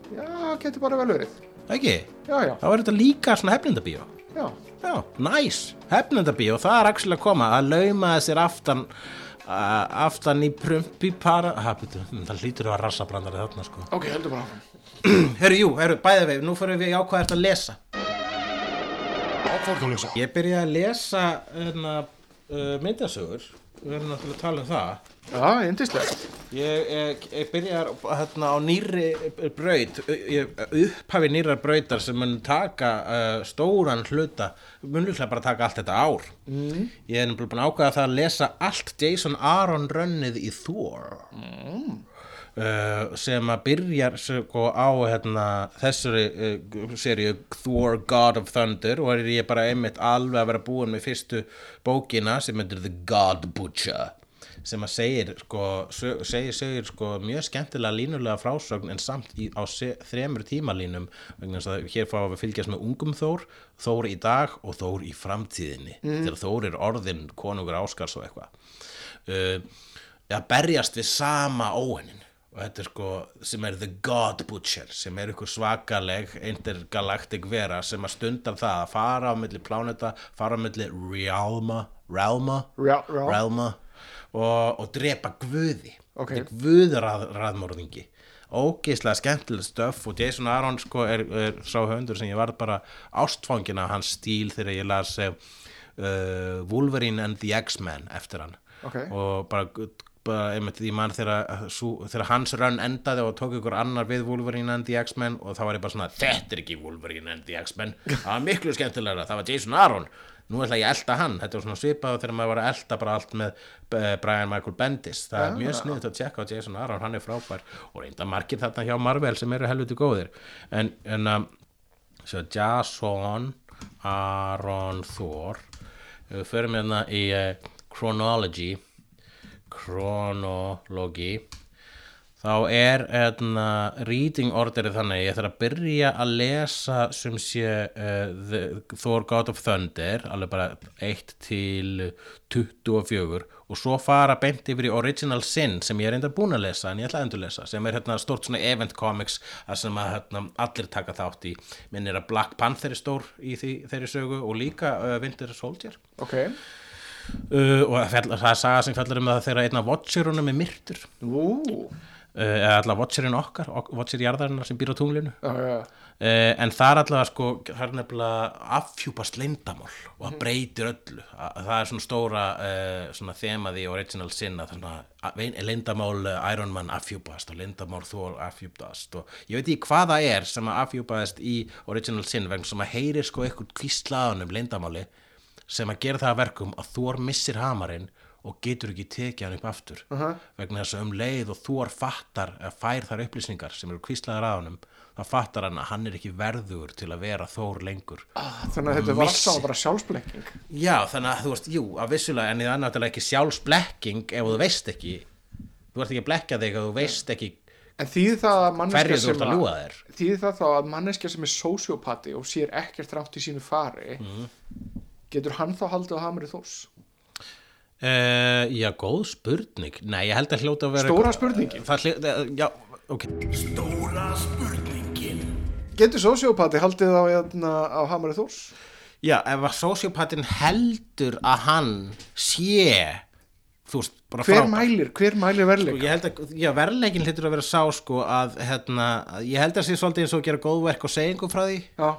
Speaker 2: Já, getur bara vel verið.
Speaker 3: Ekki?
Speaker 2: Já, já,
Speaker 3: Þá er þetta líka svona hefnindabíó
Speaker 2: já.
Speaker 3: Já, næs, hefnindabíó, það er actually að koma að laumaði sér aftan aftan í prumpi para hm, það hlýtur að rassa brandari þarna sko.
Speaker 2: Ok, heldur bara
Speaker 3: Herru, jú, herru, bæði við, nú fyrir við í ákvæðast að lesa.
Speaker 5: Áfram að lesa.
Speaker 3: Ég byrjaði að lesa hérna, uh, myndasögur Við erum náttúrulega að tala um það
Speaker 2: Já, indislegt
Speaker 3: Ég, ég, ég byrjar hérna, á nýri braut ég- upphafi nýrar brautar sem mun taka uh, stóran hluta mun líklega bara taka allt þetta ár mm. Ég er nefnilega búin að ákveða það að lesa allt Jason Aaron rönnið í Thor mm. Uh, sem að byrjar sko, á hérna, þessari uh, seríu Thor God of Thunder og er ég bara einmitt alveg að vera búin með fyrstu bókina sem heitir The God Butcher sem að segir sko, segir, segir sko mjög skemmtilega línulega frásögn en samt í, á se, þremur tímalínum hér fáum við fylgjast með ungum Þór Þór í dag og Þór í framtíðinni þegar Þór er orðin konungur áskars og eitthvað. Uh, að berjast við sama óhennin og þetta er sko sem er The God Butcher sem er ykkur svakaleg intergalactic vera sem að stundar það að fara á milli pláneta fara á milli realma realma,
Speaker 2: Rjá- rjá.
Speaker 3: realma og, og drepa guði
Speaker 2: Ok.
Speaker 3: Þetta er guðraðmorðingi ógeislega skemmtileg stöf og Jason Aaron sko er, er sá höndur sem ég var bara ástfangin af hans stíl þegar ég las uh, Wolverine and the X-Men eftir hann
Speaker 2: Ok.
Speaker 3: og bara, bara einmitt því mann þegar, hans rönn endaði og tók ykkur annar við Wolverine and the X-Men og þá var ég bara svona þetta er ekki Wolverine and the X-Men. Það var miklu skemmtilegra, það var Jason Aaron. Nú ætla ég að elda hann, þetta var svona svipað þegar maður var að elda bara allt með eh, Brian Michael Bendis, það er mjög sniðut að tjekka á Jason Aaron, hann er frábær. Og reynda margir þarna hjá Marvel sem eru helviti góðir. En, en um, svo Jason Aaron Thor við förum hérna í uh, chronology chronology þá er etna, reading orderið þannig ég þarf að byrja að lesa sem sé uh, the, Thor God of Thunder alveg bara 1 til 24 og svo fara beint yfir í Original Sin sem ég er enda búin að lesa en ég ætla að endur lesa sem er hérna, stort svona event comics sem að hérna, allir taka þátt í. Minnir að Black Panther er stór í því, þeirri sögu og líka uh, Winter Soldier.
Speaker 2: Ok,
Speaker 3: uh, og það er saga sem fjallar um það þegar einn af Watcherunum er myrtur. Uh, eða allavega Watcherinn okkar ok- Watcher jarðarinnar sem býr á tunglinu.
Speaker 2: Já, já.
Speaker 3: Uh, en það er allavega sko það er nefnilega affjúpast leyndamál og það breytir öllu. Að, það er svona stóra uh, svona þemað í Original Sin að svona að- vein- leyndamál uh, Iron Man affjúpast og leyndamál Thor affjúpast og ég veit ekki hvað það er sem að affjúpaðist í Original Sin vegna sem að heyri sko eitthvað kvíslaðanum leyndamáli sem að gera það að verkum að Thor missir hamarinn og getur ekki tekið hann upp aftur. -huh. vegna þess að um leið og Thor fattar að fær þar upplýsingar sem eru kvíslaðar að honum þá fattar hann að hann er ekki verður til að vera Thor lengur.
Speaker 2: Ah, þannig að þetta var alltaf bara sjálfsblekking.
Speaker 3: Já, þannig að þú veist, jú, að vissulega en það er náttúrulega ekki sjálfsblekking ef þú veist ekki. Þú ert ekki að blekja þig ef þú veist ekki
Speaker 2: en þýðir það að manneskja
Speaker 3: hverju þú
Speaker 2: sem
Speaker 3: ert að ljúga þér?
Speaker 2: þýðir það þá að manneskja sem er sociopati og sér ekkert rátt í sínu fari
Speaker 3: Mhm.
Speaker 2: Getur hann þá haldið á Hamri Þórs?
Speaker 3: Uh, Já, góð spurning. Nei, ég held að hljóta að vera
Speaker 2: Stóra spurningin.
Speaker 3: Það hljó, Já, ok.
Speaker 5: Stóra spurningin.
Speaker 2: Getur sociopati haldið á, hérna, á Hamri Þórs?
Speaker 3: Já, ef að sociopatin heldur að hann sé þú veist, bara
Speaker 2: hver
Speaker 3: frábær.
Speaker 2: mælir, hver mælir
Speaker 3: Sko,
Speaker 2: verleika
Speaker 3: ég held að, já, verðleikin hlýtur að vera sá sko að, hérna, að ég held að sé svolítið eins og að gera góðverk og segja einhver frá því.
Speaker 2: Já,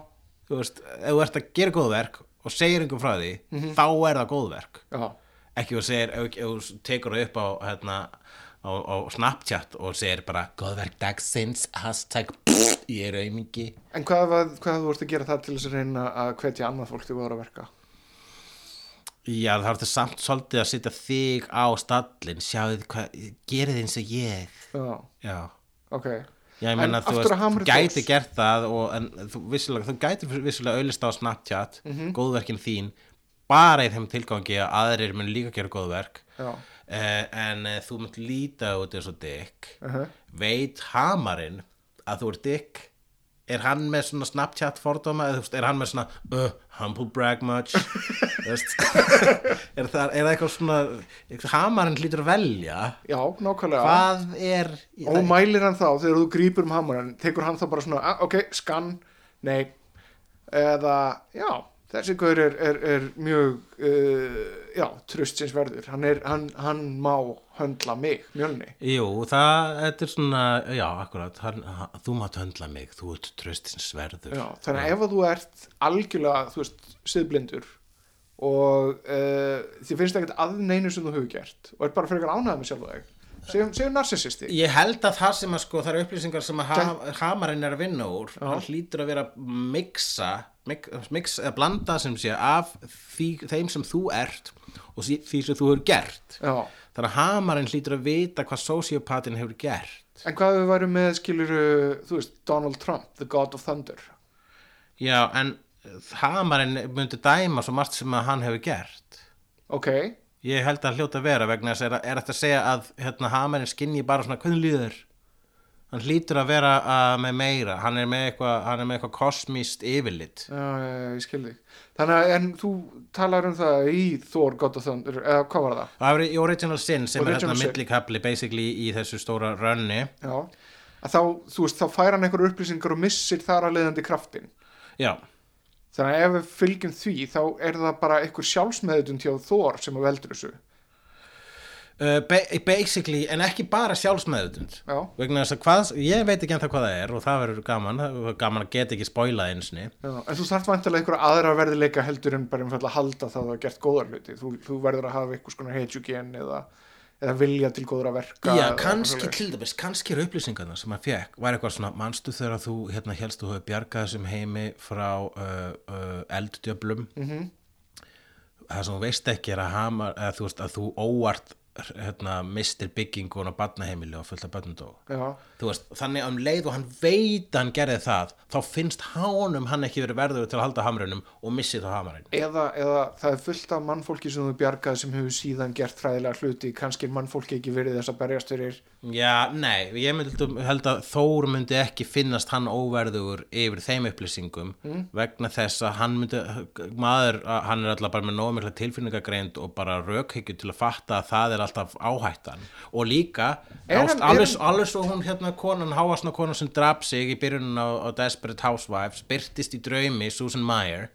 Speaker 3: þú veist, ef þú ert að gera góðverk og segir einhver frá því, þá er það góðverk
Speaker 2: já,
Speaker 3: ekki þú segir, ef, þú tekur það upp á, hérna, á, á Snapchat og segir bara góðverk dagsins, hashtag ég er auðmingi
Speaker 2: en hvað, þú ert að gera það til þess að reyna að hvetja annað fólk til að vera að verka?
Speaker 3: Já, það þetta samt svolítið að setja þig á stallin, sjáðu hvað, gerið eins og ég.
Speaker 2: já,
Speaker 3: Já.
Speaker 2: ok
Speaker 3: Já, ég
Speaker 2: En
Speaker 3: meina, þú veist, gæti gert það og, en þú, vissulega, þú gæti vissulega auðlist á Snapchat,
Speaker 2: Mhm.
Speaker 3: góðverkin þín, bara í þeim tilgangi að aðrir mun líka gera góðverk, uh, en uh, þú munt líta út eins og Dick,
Speaker 2: uh -huh.
Speaker 3: veit hamarinn að þú er Dick, er hann með svona Snapchat fordóma, eða þú veist, er hann með svona, uh, humble brag much, er það, er það eitthvað svona, hamarinn hlýtur að velja,
Speaker 2: já, nákvæmlega.
Speaker 3: Hvað er,
Speaker 2: og mælir hann þá þegar þú grípur um hamarinn? Tekur hann þá bara svona, ah, ok, skann nei, eða já, þessi gaur er, er, er mjög uh, já, tröstsins verður. Hann, er, hann, hann má höndla mig, mjölni.
Speaker 3: Jú, það, er svona, já, akkurat, hann, þú mátt höndla mig, þú ert tröstins verður.
Speaker 2: já, þannig að ef að þú ert algjörlega, þú veist, siðblindur og uh, þið finnst ekkert að neinu sem þú hefur gert og er bara fyrir ánæða með sjálf þig segjum, segjum narcissisti
Speaker 3: Ég held að það sem að sko, það eru upplýsingar sem að ha, hamarinn er að vinna úr, hann hlýtur að vera að mixa, mix, eða blanda sem sé af því, þeim sem þú ert og því sem þú hefur gert.
Speaker 2: já,
Speaker 3: Þannig að hamarinn hlýtur að vita hvað sociopatin hefur gert.
Speaker 2: en hvað við værum með skilur, þú veist, Donald Trump the God of Thunder
Speaker 3: Já, en hamarinn myndi dæma svo margt sem að hann hefur gert.
Speaker 2: ok,
Speaker 3: Ég held að hljóta vera vegna þess að er þetta að segja að hérna, hamarinn skinni bara svona hvernig líður hann hlýtur að vera uh, með meira. Hann er með eitthvað, er eitthvað kosmíst yfirlit.
Speaker 2: Já, já, já, ég skil þig. Þannig að en þú talar um það í Thor God of Thunder, eða hvað var það?
Speaker 3: Það er í Original Sin sem er
Speaker 2: Original
Speaker 3: hérna
Speaker 2: Sin.
Speaker 3: millikabli basically í þessu stóra rönni.
Speaker 2: Já, að þá, þú veist, þá fær hann einhver upplýsingar og missir þar að leiðandi kraftin
Speaker 3: Já,
Speaker 2: þannig að ef við fylgjum því þá er það bara einhver sjálfsmeðutund hjá Thor sem að veldur þessu
Speaker 3: uh, ba basically en ekki bara sjálfsmeðutund
Speaker 2: Já,
Speaker 3: vegna þess að hvað, ég veit ekki ennþá hvað það er og það verður gaman, það gaman að geta ekki spoilað einsinni
Speaker 2: já, en þú þarft vantilega einhverja aðra verðileika heldur en bara einfallega að halda það að það gert góðar hluti. Þú, þú verður að hafa einhvers konar heitjugen eða, eða vilja til góðra verka
Speaker 3: Já, kannski til dæmis, kannski eru upplýsingarna sem hann fekk, var eitthvað svona, manstu þegar þú hérna helst þú hefur bjargað þessum heimi frá uh, uh, elddjöflum mm
Speaker 2: Mhm.
Speaker 3: það sem þú veist ekki er að hama, að þú þú óvart hérna, mistir byggingun á barnaheimili og fullt af veist, þannig að um leið og hann veit að hann gerði það, þá finnst hánum hann ekki verið verður til að halda hamrunum og missi þá hamarinn.
Speaker 2: Eða, eða það er fullt af mannfólki sem þú bjargað sem hefur síðan gert fræðilega hluti kannski er mannfólki ekki verið þess að berjast fyrir?
Speaker 3: Já, nei, ég myndi, held að Þór myndi ekki finnast hann óverðugur yfir þeim upplýsingum vegna þess að hann myndi, maður, að hann er alltaf bara með nóg mikla tilfinningagreind og bara rökhyggju til að fatta að það er alltaf áhættan. Og líka, ást, alveg, alveg svo hún hérna konan, háasna konan sem draf sig í byrjunin á, á Desperate Housewives, byrtist í draumi Susan Meyer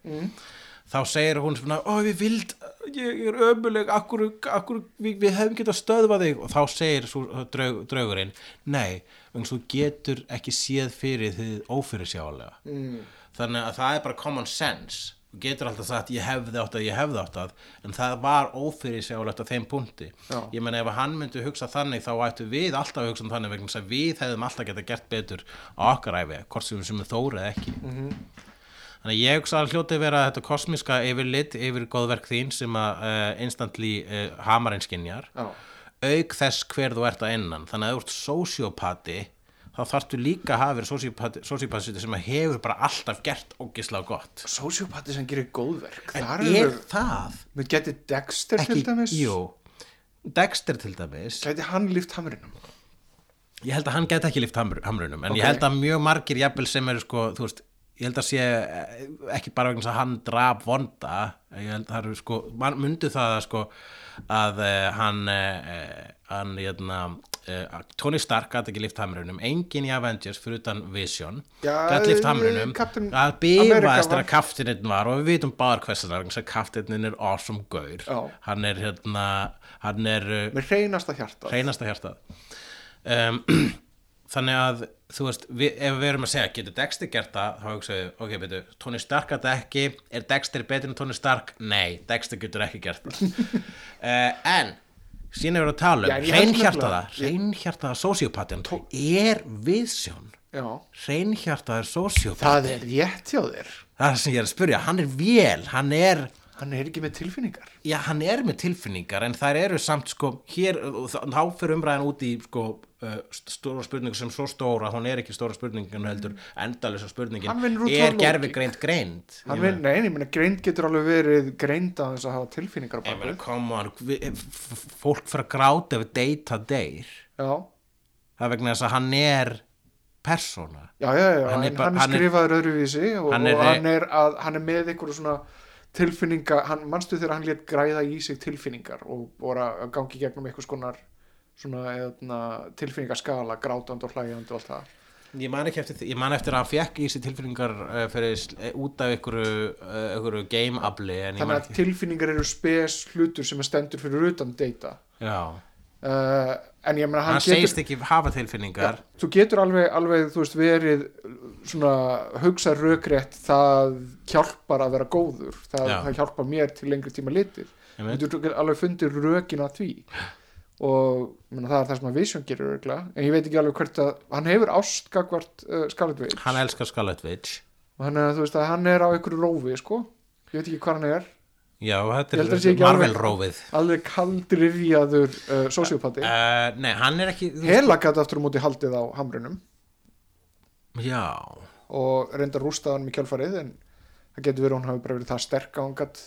Speaker 3: þá segir hún svona, ó við vild ég er ömuleg, akkur, akkur við, við hefum getað stöðvað þig? Og þá segir svo, draug, draugurinn nei, svo getur ekki séð fyrir þið ófyrirsjálega mm. þannig að það er bara common sense þú getur alltaf sagt ég hefði átt að ég hefði átt að. En það var ófyrirsjálegt á þeim punkti.
Speaker 2: Já.
Speaker 3: ég meina ef hann myndi hugsa þannig þá ættu við alltaf að hugsa um þannig vegna að við hefðum alltaf getað gert betur á okkar æfi hvort sem við sem við þórið ekki. Þannig að ég hugsa að hljóti vera þetta kosmiska yfirlit yfir góðverk þín sem að uh, instantly uh, hamarinn skinjar
Speaker 2: Já.
Speaker 3: auk þess hver þú ert að innan. Þannig að þú ert sociopati þá þarftu líka að hafa verið sociopati sem að hefur bara alltaf gert ógislega gott.
Speaker 2: Sociopati sem gerir góðverk
Speaker 3: en
Speaker 2: Þar
Speaker 3: er
Speaker 2: eru,
Speaker 3: það?
Speaker 2: Við getið Dexter til dæmis?
Speaker 3: jú, Dexter til dæmis.
Speaker 2: Gæti hann líft hamrinum?
Speaker 3: Ég held að hann geti ekki lift hamr, hamrunum en
Speaker 2: Ok.
Speaker 3: ég held að mjög margir jafnvel sem eru sko, þú veist, ég held að sé eh, ekki bara vegna að hann draf vonda ég held að það eru sko man, myndu það að sko að uh, hann uh, hann, jötna, uh, Tony Stark gæti ekki lift hamrunum engin í Avengers fyrir utan Vision gæti lift
Speaker 2: eh,
Speaker 3: hamrunum að
Speaker 2: var-
Speaker 3: þegar kaftininn var og við vitum bara hversu það er kaftininn er awesome gaur.
Speaker 2: Já.
Speaker 3: hann er hérna hann er uh,
Speaker 2: með hreinasta hjarta
Speaker 3: hreinasta hjartað. Um, þannig að þú veist, við, ef við erum að segja getur Dexter gert það, þá hugsaðu ok, betur, Tony Stark gæti ekki, er Dexter betur en Tony Stark? Nei, Dexter getur ekki gert það. Uh, en erum við að tala um
Speaker 2: nefnilega-
Speaker 3: hreinhjartaða sociopatinn er viðsjón.
Speaker 2: Já,
Speaker 3: hreinhjartaður sociopat
Speaker 2: það er rétt hjá þér.
Speaker 3: Það er sem ég er að spyrja, hann er vél. Hann er
Speaker 2: Hann er ekki með tilfinningar.
Speaker 3: Já, hann er með tilfinningar en þær eru samt sko hér, þá fyrir umræðan út í sko stóra spurningu sem svo stóra hún er ekki stóra spurningin heldur endalisa spurningin. Er gerfi greind
Speaker 2: Hann veit, nei, ég meina, greind getur alveg verið greind að þess að hafa tilfinningar
Speaker 3: Ég meina, f- f- fólk fyrir að gráta ef deyta deyr
Speaker 2: Já,
Speaker 3: það er vegna þess að hann er persóna.
Speaker 2: Já, já, já,
Speaker 3: Hann er
Speaker 2: hann er skrifaður öðruvísi og,
Speaker 3: Hann er-
Speaker 2: og hann er, að, hann er með einhverju svona tilfinninga, hann, manstu þegar hann létt græða í sig tilfinningar og bara að gangi gegnum einhvers konar svona eðna, tilfinningaskala grátand og hlægjand og allt það.
Speaker 3: Ég man ekki eftir, því- ég man eftir að hann fekk í sig tilfinningar uh, fyrir, eh, út af einhverju, uh, einhverju game-abli
Speaker 2: þannig að tilfinningar eru spes hlutur sem er stendur fyrir utan data.
Speaker 3: Já,
Speaker 2: uh, en ég meina hann,
Speaker 3: hann segist ekki hafa tilfinningar.
Speaker 2: Þú getur alveg, alveg þú veist, verið svona hugsa rökrétt það hjálpar að vera góður. Það,
Speaker 3: Já.
Speaker 2: það hjálpar mér til lengri tíma litið.
Speaker 3: Einmitt.
Speaker 2: þú getur alveg fundið rökin að því og menna, það er það sem að Vision gerir örugglega. en ég veit ekki alveg hvert að hann hefur ástgagvart uh, Scarlet Witch.
Speaker 3: Hann elskar Scarlet Witch.
Speaker 2: Og hann, þú veist hann er á einhverju rófi sko. ég veit ekki hvað hann er.
Speaker 3: Já,
Speaker 2: held
Speaker 3: þetta er
Speaker 2: ekki alveg-
Speaker 3: Marvel-rófið
Speaker 2: alveg kaldrifjaður uh, sociopati
Speaker 3: uh, Nei, hann er ekki
Speaker 2: Hela gæti aftur á móti haldið á hamrunum
Speaker 3: Já,
Speaker 2: og reynda að rústa hann í kjálfarið en það getur verið að hún hafi bara verið það sterk að hún gætt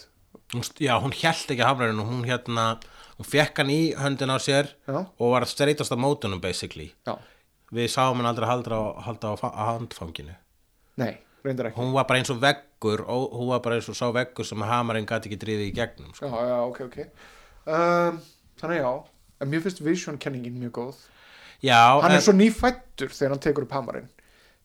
Speaker 3: já, hún hélt ekki og hún hérna hún fekk hann í höndin á sér
Speaker 2: Já.
Speaker 3: og var að streitast á mótunum basically.
Speaker 2: Já,
Speaker 3: við sáum hann aldrei halda á, halda á, á handfanginu.
Speaker 2: Nei, reyndar ekki.
Speaker 3: Hún var bara eins og veggur og hún var bara eins og sá veggur sem hamarinn gæti ekki drifið í gegnum sko.
Speaker 2: já, já, ok, ok. Um, þannig já, en mér finnst Vision kenningin mjög góð.
Speaker 3: Já,
Speaker 2: hann
Speaker 3: en,
Speaker 2: er svo nýfættur þegar hann tekur upp hamarinn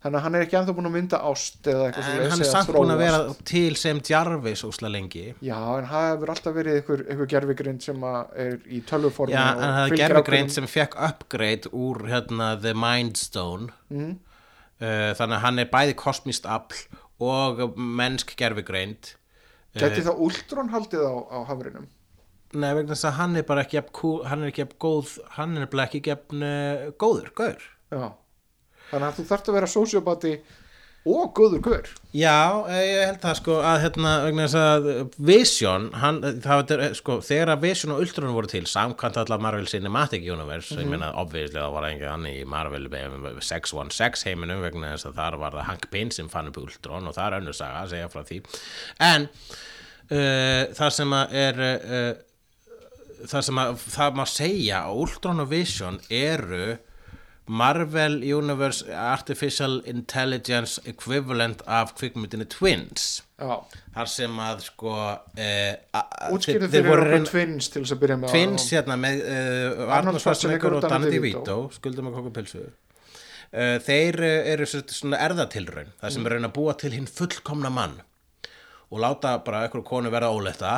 Speaker 2: þannig að hann er ekki ennþá búin að mynda ást eða eitthvað
Speaker 3: en
Speaker 2: svoleiðis
Speaker 3: hann er samt búin að vera til sem Jarvis ósla lengi.
Speaker 2: Já, en það hefur alltaf verið einhver, einhver gerfigrind sem er í tölvuformi
Speaker 3: Já, en það er
Speaker 2: fylgir
Speaker 3: gerfugreind
Speaker 2: ákveðnum-
Speaker 3: sem fekk upgrade úr hérna, The Mind Stone. Mm. þannig að hann er bæði kosmist afl og mennsk gerfugreind
Speaker 2: gæti það Ultron haldið á, á hamarinn
Speaker 3: Nei, vegna þess að hann er bara ekki hann er ekki jafn góð, hann er bara ekki uh, góður, gaur.
Speaker 2: Já, þannig að þú þarft að vera sociopati og góður gaur.
Speaker 3: Já, eh, ég held það sko að hérna, vegna þess að Vision, hann, það var sko, þegar að Vision og Ultron voru til, samkvæmt allar Marvel Cinematic Universe, ég meina obviously það var engin hann í Marvel 616 heiminum vegna þess að þar var það Hank Pym sem fann upp Ultron og það er önnur saga að segja frá því, en uh, það sem að er uh, það sem að það má segja að Ultron og Vision eru Marvel Universe Artificial Intelligence equivalent af kvikmyndinu Twins.
Speaker 2: Já,
Speaker 3: þar sem að sko eh,
Speaker 2: útskýrðu fyrir okkur Twins til þess að byrja með
Speaker 3: Twins hérna með uh, Arnold Schwarzenegger og Danny DeVito. Skuldum að kokka pilsu uh, þeir uh, eru sem sagt svona erðatilraun það sem er raun að búa til hinn fullkomna mann og láta bara einhverju konu verða óletta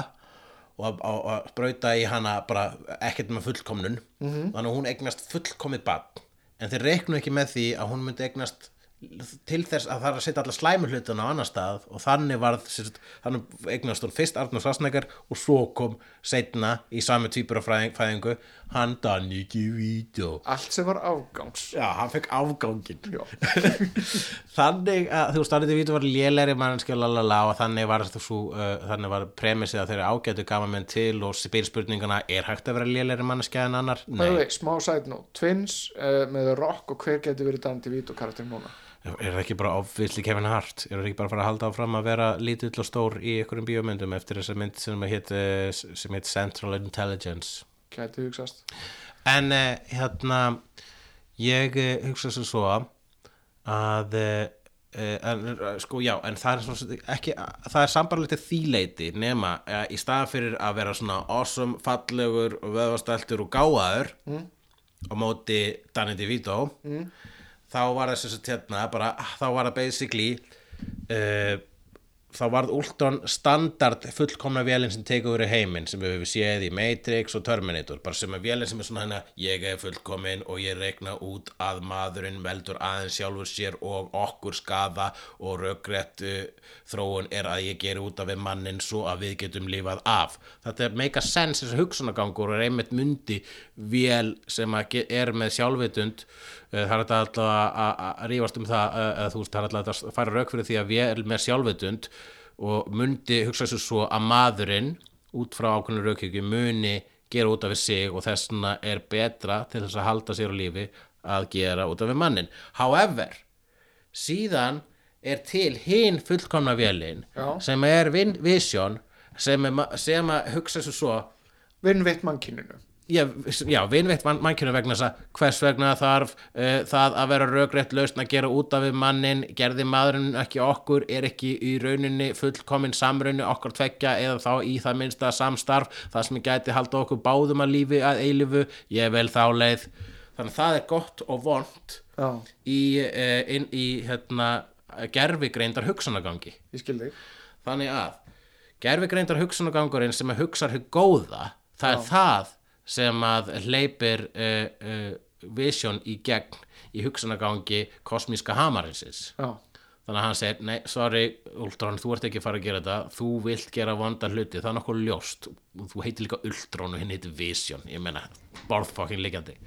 Speaker 3: og að- að að sprauta í hana bara ekkert með fullkomnun. Þannig að hún eignast fullkomið barn en þeir reiknu ekki með því að hún myndi eignast til þess að það er að setja alla slæmu hlutuna á annar stað og þannig sagt, þannig eignast hún fyrst Arnur Svarsnegar og svo kom setna í sami týpur af fæðing- fæðingu hann Danny DeVito.
Speaker 2: Allt sem var afgangs.
Speaker 3: Já, hann fekk afgangin. Þannig að þú veist, Danny DeVito var lélæri mannskja lalala og þannig var, svo, uh, þannig var premissið að þeirra ágætu gama menn til og spyr spurninguna er hægt að vera lélæri mannskja en annar?
Speaker 2: Way, smá note, Twins uh, með Rock og hver getur verið Dan DeVito karakter núna
Speaker 3: Er það ekki bara obviously Kevin Hart? Er það ekki bara að fara að halda áfram að vera lítill og stór í einhverjum bíómyndum eftir þessa mynd sem heit, uh, sem heit Central Intelligence?
Speaker 2: gæti hugsast
Speaker 3: En uh, hérna, ég uh, hugsa svo svo að en, sko já, en það er ekki, það er sambarlítið þýleiti nema uh, í stað fyrir að vera svona awesome, fallegur, vöðvastæltur og gáðaður á móti Danny DeVito þá var það sem sagt hérna bara, þá var það basically uh, þá varð Ultron standard fullkomna vélinn sem tekur verið heiminn sem við hefum séð í Matrix og Terminator bara sem er vélinn sem er svona hérna ég er fullkomin og ég reikna út að maðurinn veldur aðeins sjálfur sér og okkur skaða og röggrétt uh, þróun er að ég geri út af við mannin svo að við getum lifað af. Þetta er make a sense þessi hugsunagangur er einmitt mundi vél sem er með sjálfvitund það er alltaf að- rífast um það uh, að þú veist, það er alltaf að færa rauk fyrir því að vél með sjálfvitund og mundi hugsa sér svo að maðurinn út frá ákveðinu raukhyggju muni gera út af við sig og þess vegna er betra til þess að halda sér á lífi að gera út af við mannin however, síðan er til hinn fullkomna vélin
Speaker 2: Já.
Speaker 3: sem er vision sem, er, sem að hugsa sér svo
Speaker 2: Vinn veitt mannkyninu
Speaker 3: Já, já vinveitt man, mannkjörnum vegna þess að hvers vegna þarf uh, það að vera rökrétt lausn að gera út af við mannin gerði maðurinn ekki okkur? Er ekki í rauninni fullkomin samraunni okkar tveggja eða þá í það minnsta samstarf það sem gæti halda okkur báðum að lífi að eilifu, ég vel þá leið. Þannig að það er gott og vond
Speaker 2: Já,
Speaker 3: í, uh, inn, í hérna, gerfigreindar hugsanagangi
Speaker 2: ég skil þig.
Speaker 3: Þannig að gerfigreindar hugsunagangurinn sem að hugsar hér góða það er það sem að hleypir uh, uh, vision í gegn í hugsanagangi kosmíska hamarinsins
Speaker 2: Já,
Speaker 3: þannig að hann segir, nei, sorry Ultron, þú ert ekki að fara að gera þetta. Þú vilt gera vonda hluti, það er nokkuð ljóst. Þú heitir líka Ultron og hinn heitir Vision. Ég meina, borðfokkin liggjandi.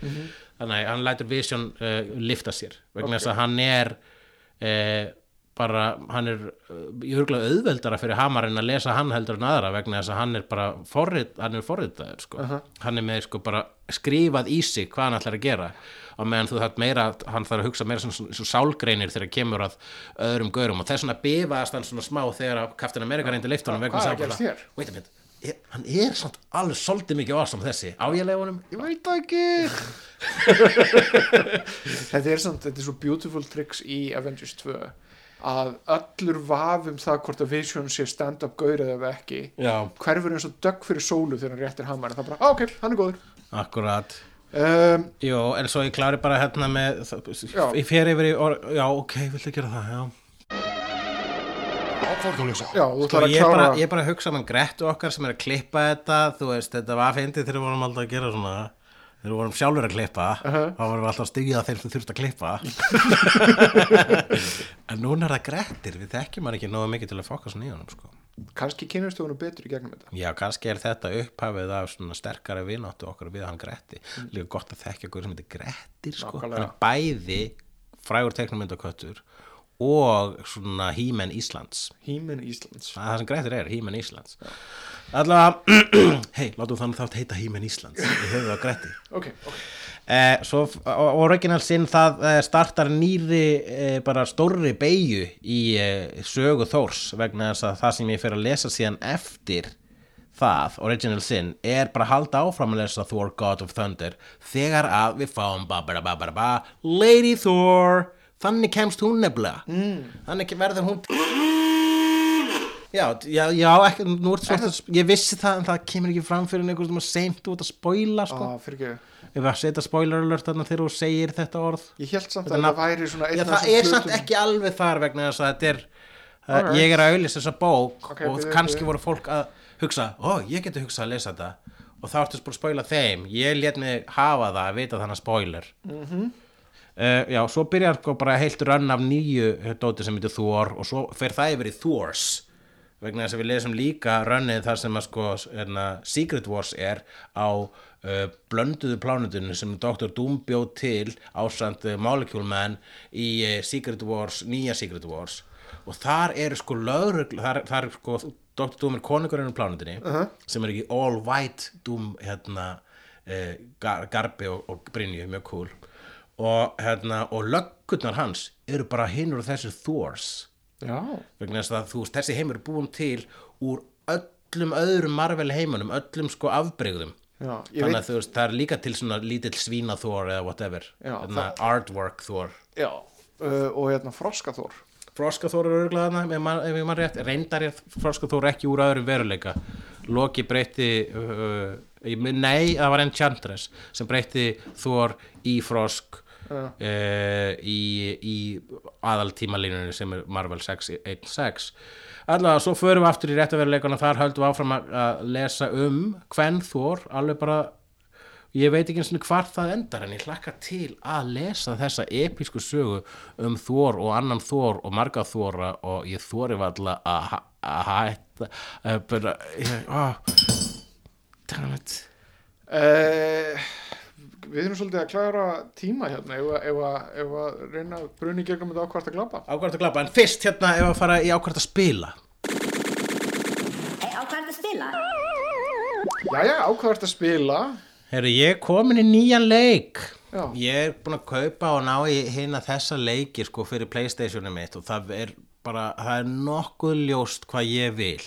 Speaker 3: Þannig að hann lætur Vision uh, lifta sér, vegna þess að hann er uh, bara, hann er uh, í huglega auðveldara fyrir hamarinn að lesa hann heldur en aðra vegna þess að hann er bara forrit, hann er forritaður sko. hann er með sko bara skrifað í sig hvað hann ætlar að gera. Og meðan þú þarf meira, hann þarf að hugsa meira svona sálgreinir þegar kemur að öðrum gaurum. Og þess vegna bifaðast hann svona smá þegar að Captain America reyndi liftunum vegna
Speaker 2: hvað
Speaker 3: þess
Speaker 2: er að gerast hér?
Speaker 3: wait a minute, er, hann er samt alveg svolítið mikið awesome þessi. Á ég leifunum
Speaker 2: ég veit ekki. Þetta er samt, þetta er svo beautiful tricks í Avengers 2 að öllur vafum það hvort að Vision sé stand-up gaurið eða ekki
Speaker 3: já,
Speaker 2: hverfur eins og dögg fyrir sólu þegar hann réttir hamar það er bara, ah, ok, hann er góður.
Speaker 3: Akkurat.
Speaker 2: Um,
Speaker 3: Jú, en svo ég klári bara hérna með
Speaker 2: Já.
Speaker 3: ég fer yfir í, or, já, ok, viltu gera það, já.
Speaker 2: Já, þú
Speaker 3: Sko,
Speaker 2: ætlar að
Speaker 3: ég, er bara,
Speaker 2: klára
Speaker 3: ég er bara að hugsa um grettu okkar sem er að klippa þetta þú veist, þetta var fyndið þegar við vorum alltaf að gera svona þegar við vorum sjálfur að klippa
Speaker 2: Uh-huh.
Speaker 3: þá vorum við alltaf að styggja þeim sem þurft að klippa en núna er það grettir við þekkjum hann ekki nógu mikið til að í honum sko.
Speaker 2: kannski kynast þú hann betur í gegnum þetta
Speaker 3: já, kannski er þetta upphafið af sterkara vináttu okkar við hann gretti
Speaker 2: Mm.
Speaker 3: líka gott að þekkja hverju sem heitir grettir sko. Hann er bæði frægur teiknumyndaköttur og svona hímen Íslands
Speaker 2: Hímin Íslands
Speaker 3: Það er það sem Grettir er, Hímen Íslands Allavega, hei, látum þannig þátt heita Hímen Íslands. Við höfum það Gretti.
Speaker 2: Ok, ok,
Speaker 3: eh, Svo, og original sinn það eh, startar nýri eh, bara stórri beigju í eh, sögu Þórs vegna þess að það sem ég fer að lesa síðan eftir það, original sin er bara að halda áfram að lesa Thor God of Thunder þegar að við fáum ba ba ba ba ba Lady Thor. Þannig kemst hún nefnilega. Mm. þannig verður hún Já, já, já, ekki, nú ertu svolítið, ég vissi það en það kemur ekki fram fyrir einhvern veginn seint út að spoila, sko.
Speaker 2: ah, fyrir ekki
Speaker 3: Ef að setja spoiler alert þarna þegar þú segir þetta orð.
Speaker 2: ég held samt
Speaker 3: Þetta
Speaker 2: að það væri svona einn af
Speaker 3: það
Speaker 2: þessum
Speaker 3: er samt
Speaker 2: hlutum-
Speaker 3: ekki alveg þar vegna þess að þetta er, uh, ég er að auðlýsa þessa bók
Speaker 2: Ok,
Speaker 3: og
Speaker 2: bíddu,
Speaker 3: kannski
Speaker 2: bíddu.
Speaker 3: voru fólk að hugsa, ó, ég geti hugsað að lesa þetta og þá ertu bara að spoila þeim. Ég let mig hafa það að vita þannig spoiler.
Speaker 2: Mhm.
Speaker 3: Uh, já, svo byrjar sko bara heilt rönn af nýju eh, dóti sem heitir Thor og svo fer það yfir í Thors vegna þess að við lesum líka rönnið þar sem að sko hérna, Secret Wars er á uh, blönduðu plánutinu sem Dr. Doom bjóð til ásand uh, Molecule Man í uh, Secret Wars, nýja Secret Wars og þar eru sko lögregl þar, þar sko Dr. Doom er konungurinn á plánutinu -huh. sem er ekki all white Doom hérna uh, gar, garbi og, og brynju, mjög cool og, hérna, og löggurnar hans eru bara hinur og þessir Thors vegna þess að þú veist, þessi heimur er búin til úr öllum öðrum Marvel heimunum, öllum sko
Speaker 2: ég
Speaker 3: þannig að þú veist, það er líka til svona lítill svínaþór eða whatever
Speaker 2: Já,
Speaker 3: Þarna, artwork þór
Speaker 2: já, uh, og hérna Froskaþór
Speaker 3: Froskaþór er örgulega þarna ef ég maður rétt, reyndar er Froskaþór ekki úr öðrum veruleika. Loki breytti uh, nei, það var Enchantress sem breytti Þór í Frosk uh, í, í aðaltímalínunni sem er Marvel 616 allavega svo förum við aftur í réttaveruleikana þar höldum við áfram að, lesa um hvern Þór alveg bara ég veit ekki eins og hvar það endar en ég hlakka til að lesa þessa episku sögu um Þór og annan Þór og marga Þóra og ég þóri valla að hætta bara ég, oh, damn it.
Speaker 2: Uh, við erum svolítið að klára tíma hérna ef, að- reyna að bruni gegnum þetta ákvært að glapa
Speaker 3: ákvæmt að glapa en fyrst hérna ef að fara í ákvæmt að spila.
Speaker 6: Hey, á hvað þetta að spila?
Speaker 2: Jæja, ákvært að spila.
Speaker 3: Herru, ég er komin í nýjan leik.
Speaker 2: Já.
Speaker 3: Ég er búin að kaupa og ná í hérna þessa leiki sko fyrir Playstationu mitt og það er bara, það er nokkuð ljóst hvað ég vil.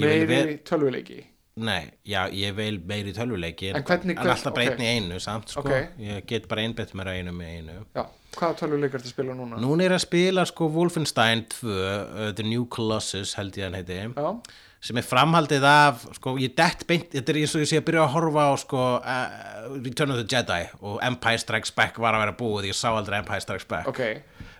Speaker 3: Ég
Speaker 2: meiri tölvuleiki
Speaker 3: Nei, já, ég vil meiri tölvuleiki
Speaker 2: En hvernig-
Speaker 3: en alltaf breytni í einu samt sko,
Speaker 2: Ok.
Speaker 3: ég get bara einbett mér að einu með einu.
Speaker 2: Já, hvaða tölvuleik ertu að spila núna?
Speaker 3: Núna er að spila sko Wolfenstein 2 uh, The New Colossus held ég hann heiti.
Speaker 2: Já,
Speaker 3: sem er framhaldið af sko, ég dett beint, þetta er eins og ég sé að byrja að horfa á sko, uh, Return of the Jedi og Empire Strikes Back var að vera búið ég sá aldrei Empire Strikes Back.
Speaker 2: Ok.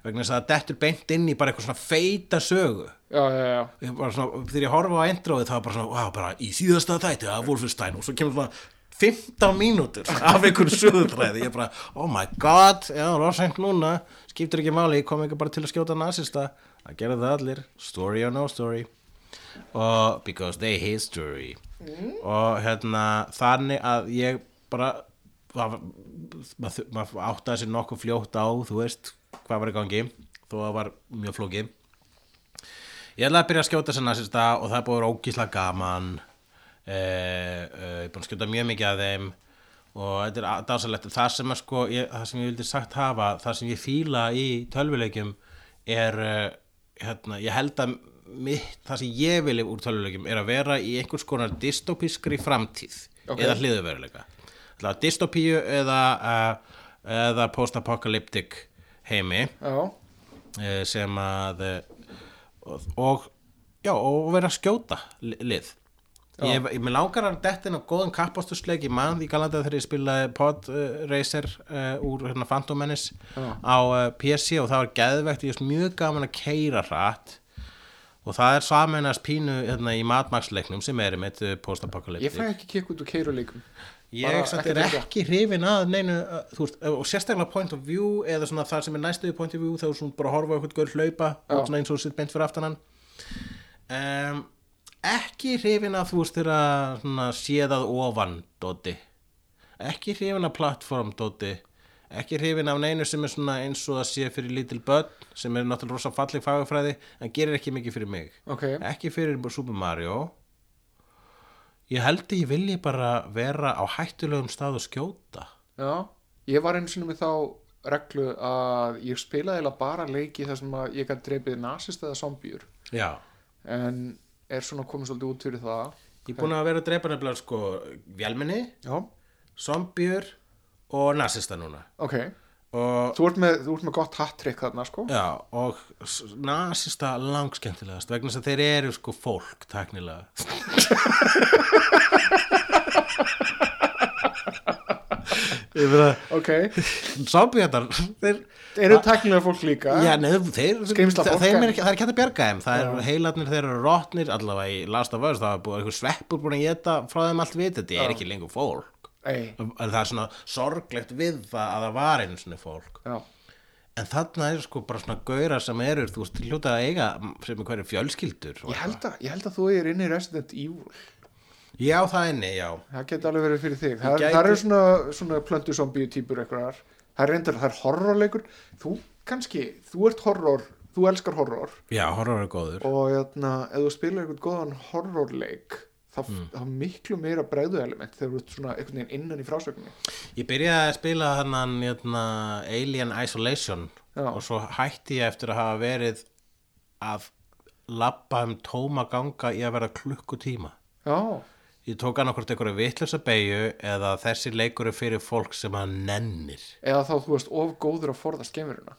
Speaker 3: Vegna þess að það dettur beint inn í bara eitthvað svona feita sögu Ég svona, þegar ég horfa á endróið þá er bara svona, bara í síðasta þætti af Wolfenstein og svo kemur svona 15 mínútur af einhverju sögutræði. Ég bara, oh my god, já, rosamt núna skiptir ekki máli, kom ekki bara til að skjóta nasista, það gerði það allir story or no story. Og because they history. Og hérna þannig að ég bara það- maður maður áttaði sér nokkuð fljótt á þú veist hvað var í gangi þó að það var mjög flókið Ég ætlaði að byrja að skjóta sem næsista og það er að vera ógísla gaman. Eh, eh, Ég er búin að skjóta mjög mikið af þeim og þetta er dásalegt það sem, að sko, ég, það sem ég vildi sagt hafa það sem ég fíla í tölvuleikjum er uh, hérna, ég held að mitt, það sem ég vilja úr tölulegjum er að vera í einhvers konar dystopískri framtíð
Speaker 2: Ok.
Speaker 3: eða hliðuveruleika dystopíu eða, eða post-apocalyptic heimi
Speaker 2: Já,
Speaker 3: eh, sem að eh, og, já, og vera að skjóta li- lið. Ég, ég með langar að detta inn á góðan kappastusleik ég man því galandi þegar ég spilaði Pod uh, Racer uh, úr hérna, Phantom Menace
Speaker 2: Já.
Speaker 3: á uh, PC og það var geðvegt ég er mjög gaman að keira hratt. Og það er saminast pínu hérna, í matmaksleiknum sem er með
Speaker 2: ég
Speaker 3: post-apocalyptic
Speaker 2: fæ ekki kikk út úr keiruleikum
Speaker 3: Ég
Speaker 2: Bara
Speaker 3: samt er ekki hrifin að neinu, uh, þú veist, og sérstaklega point of view eða svona það sem er næstuði point of view þegar þú svona bara horfa á eitthvað gaur hlaupa og svona eins og sitt beint fyrir aftan hann. Um, ekki hrifin að þú veist þeirra svona séðað ofan dóti ekki hrifin að plattform dóti ekki hrifin af neinu sem er svona eins og að sé fyrir lítil börn sem er náttúrulega rosa falleg fagafræði en gerir ekki mikið fyrir mig.
Speaker 2: Ok,
Speaker 3: ekki fyrir Super Mario ég held ég vilji bara vera á hættulegum stað og skjóta.
Speaker 2: Já Ég var einu sinni með þá reglu að ég spilaði bara leiki þar sem að ég gæti dreipið nasist eða zombjur
Speaker 3: já,
Speaker 2: en er svona komið svolítið út fyrir það?
Speaker 3: Ég er búin að vera að drepa nefnilega sko vélminni,
Speaker 2: Já,
Speaker 3: zombjur og nasista núna.
Speaker 2: Ok.
Speaker 3: og,
Speaker 2: Þú ert með, þú ert með gott hattrick þarna sko.
Speaker 3: Já, og nasista langskemmtilegast vegna þess að þeir eru sko fólk taknilega ég verða
Speaker 2: Ok,
Speaker 3: zombjötar þeir
Speaker 2: eru teknilega fólk líka.
Speaker 3: Já, neð, þeir,
Speaker 2: Skrímsla fólk,
Speaker 3: þeim
Speaker 2: en-
Speaker 3: er það er ekki hægt að bjarga þeim það er heilarnir þeir eru rótnir allavega í Last of Us það er búið einhver sveppur búin að geta frá þeim allt við þetta er ekki lengur fólk en það er svona sorglegt við það að það var einu svona fólk.
Speaker 2: Já,
Speaker 3: en þarna er sko bara svona gaurar sem eru þú veist, hljóta að eiga sem er hverju fjölskyldur
Speaker 2: ég held að, ég held að þú er inn í Resident Evil.
Speaker 3: Já, það inni, já.
Speaker 2: Það geti alveg verið fyrir þig. Það,
Speaker 3: gæti-
Speaker 2: það eru svona, svona plöntu zombie típur eitthvað Það er reyndar, það er horrorleikur. Þú kannski, þú ert horror Þú elskar horror.
Speaker 3: Já, horror er góður.
Speaker 2: Og jæna, ef þú spilar eitthvað góðan horrorleik þá
Speaker 3: Mm.
Speaker 2: mm. miklu meira bregðu element þegar þú ert svona einhvern veginn innan í frásögninni
Speaker 3: Ég byrjaði að spila hann hérna, Alien Isolation
Speaker 2: Já.
Speaker 3: og svo hætti ég eftir að hafa verið að labba um tóma ganga í að vera klukkutíma.
Speaker 2: Já,
Speaker 3: Ég tók okkur einhverju vitlösa beigju eða þessi leikur er fyrir fólk sem hann nennir.
Speaker 2: eða þá þú veist of góður að forðast gemurina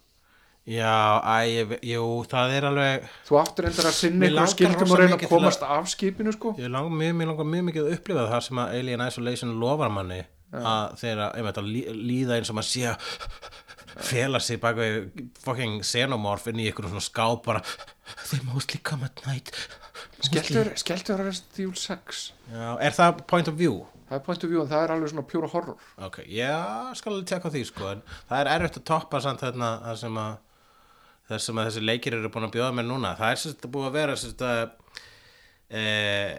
Speaker 3: Já, æ, ég, jú, það er alveg,
Speaker 2: Þú áttur reyndar að einhverjum
Speaker 3: langar
Speaker 2: skildum og reyna að komast af skipinu sko.
Speaker 3: Ég langar mjög, mjög, langar mjög mikið að upplifa það sem að Alien Isolation lofar manni að þeirra, einmitt að lí- líða eins og maður sé að fela sig bak við fucking xenomorph inn í ykkur svona skáp bara they mostly come at night.
Speaker 2: Skelltur, skelltur að Resident Evil 6
Speaker 3: Já, er það point of view?
Speaker 2: Það er point of view en það er alveg svona pjúra horror.
Speaker 3: Ok, já, skal alveg tjekka því sko en það er erfitt að toppa samt þarna það sem að það sem að þessi leikir eru búin að bjóða mér núna. Það er sérst að búið að vera sérst að eh,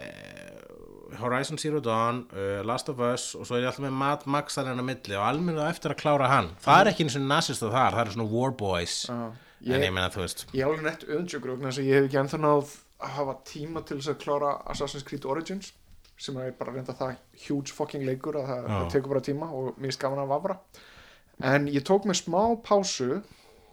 Speaker 3: Horizon Zero Dawn uh, Last of Us og svo er ég alltaf með Mad Max þar enn á milli og almenna eftir að klára hann. Það er ekki eins og nazist þar, það er svona War Boys.
Speaker 2: Já,
Speaker 3: en
Speaker 2: ég-
Speaker 3: ég meina þú veist.
Speaker 2: Ég alveg nett öðnsjökur vegna þess að ég hef ekki ennþá náð að hafa tíma til þess að klára Assassin's Creed Origins sem er bara reynda það huge fucking leikur að það, það tekur bara tíma og mér er skaman að vafra. En ég tók með smá pásu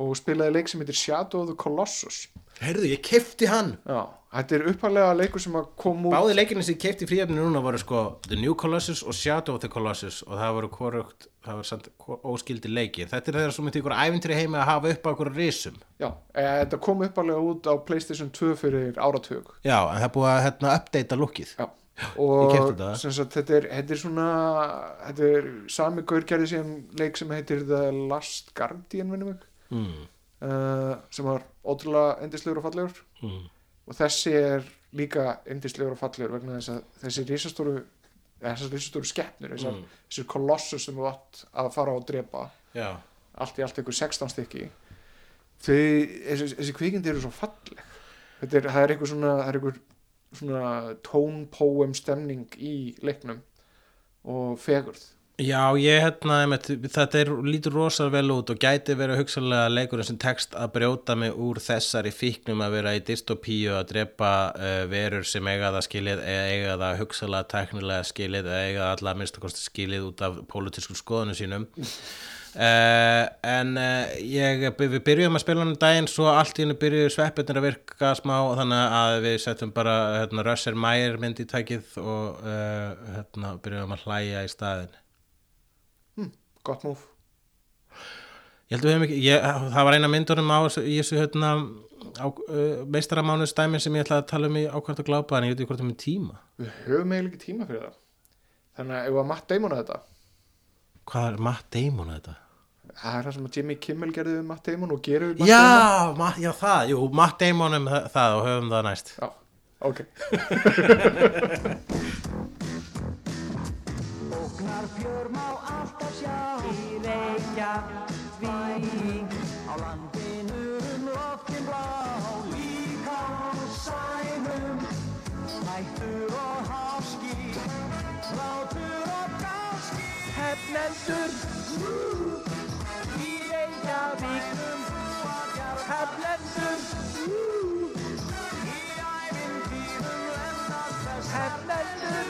Speaker 2: og spilaði leik sem heitir Shadow of the Colossus
Speaker 3: Heyrðu, ég kefti hann
Speaker 2: Já, þetta er uppalega leikur sem að kom út
Speaker 3: Báði leikinni sem ég kefti í fríöfninu núna voru sko The New Colossus og Shadow of the Colossus og það voru hvorugt, það voru hvor- óskildi leikir. Þetta er þeirra svo myndi ykkur ævintri heimi að hafa upp á ykkur risum.
Speaker 2: Já, e, þetta kom uppalega út á Playstation 2 fyrir áratug
Speaker 3: Já, en það búið að hérna, updata lukkið.
Speaker 2: Já, og sem sagt, þetta, er, þetta er svona þetta er sami gaur gerði sem leik sem heitir The Last Guardian minnum mig
Speaker 3: Mm.
Speaker 2: uh, sem var ótrúlega endislegur og fallegur
Speaker 3: Mm.
Speaker 2: og þessi er líka endislegur og fallegur vegna þess að þessi risastóru þessar risastóru skeppnur þessar,
Speaker 3: Mm.
Speaker 2: þessar kolossus sem þú átt að fara og drepa
Speaker 3: Já,
Speaker 2: allt í allt ykkur 16 stykki þessi, þessi kvikindi eru svo falleg þetta er, það er eitthvað svona er svona tone poem stemning í leiknum og fegurð
Speaker 3: Já, ég hérna, þetta er, lítur rosa vel út og gæti verið hugsanlega leikurinn sem tekst að brjóta mig úr þessari fíknum að vera í dystopíu að drepa uh, verur sem eiga það skilið eða eiga það hugsanlega teknilega skilið eða eiga það allar minnstakosti skilið út af pólitískum skoðunum sínum. Uh, en uh, ég, við byrjuðum að spila hann um daginn svo allt í hennu byrjuðu sveppirnir að virka smá þannig að við settum bara hérna, Rösser Mæir mynd í tækið og hérna, byrjuðum að hlæja í staðin
Speaker 2: gott múf
Speaker 3: Ég held að við hefum ekki, ég, það var eina myndunum á þessu- í þessu hérna, á, uh, meistaramánuðstæmin sem ég ætlaði að tala um í ákvært að glápa en ég veit ekki hvort það með tíma.
Speaker 2: Við höfum eiginlega ekki tíma fyrir það. Þannig að ef að Matt Damon að þetta?
Speaker 3: Hvað er Matt Damon að þetta?
Speaker 2: það er það sem að Jimmy Kimmel gerði við Matt Damon og gerir við Matt Damon.
Speaker 3: Já, ma, já, það, jú, Matt Damon um það, það og höfum það næst.
Speaker 2: Já, ok.
Speaker 7: Ógnar fjör má alltaf sjá Í Reykjavík Á landinu um loftin blá Líka á sænum. Hættur og háski Látur og gáski Hefnendur Í Reykjavíknum Hefnendur Í þess Hefnendur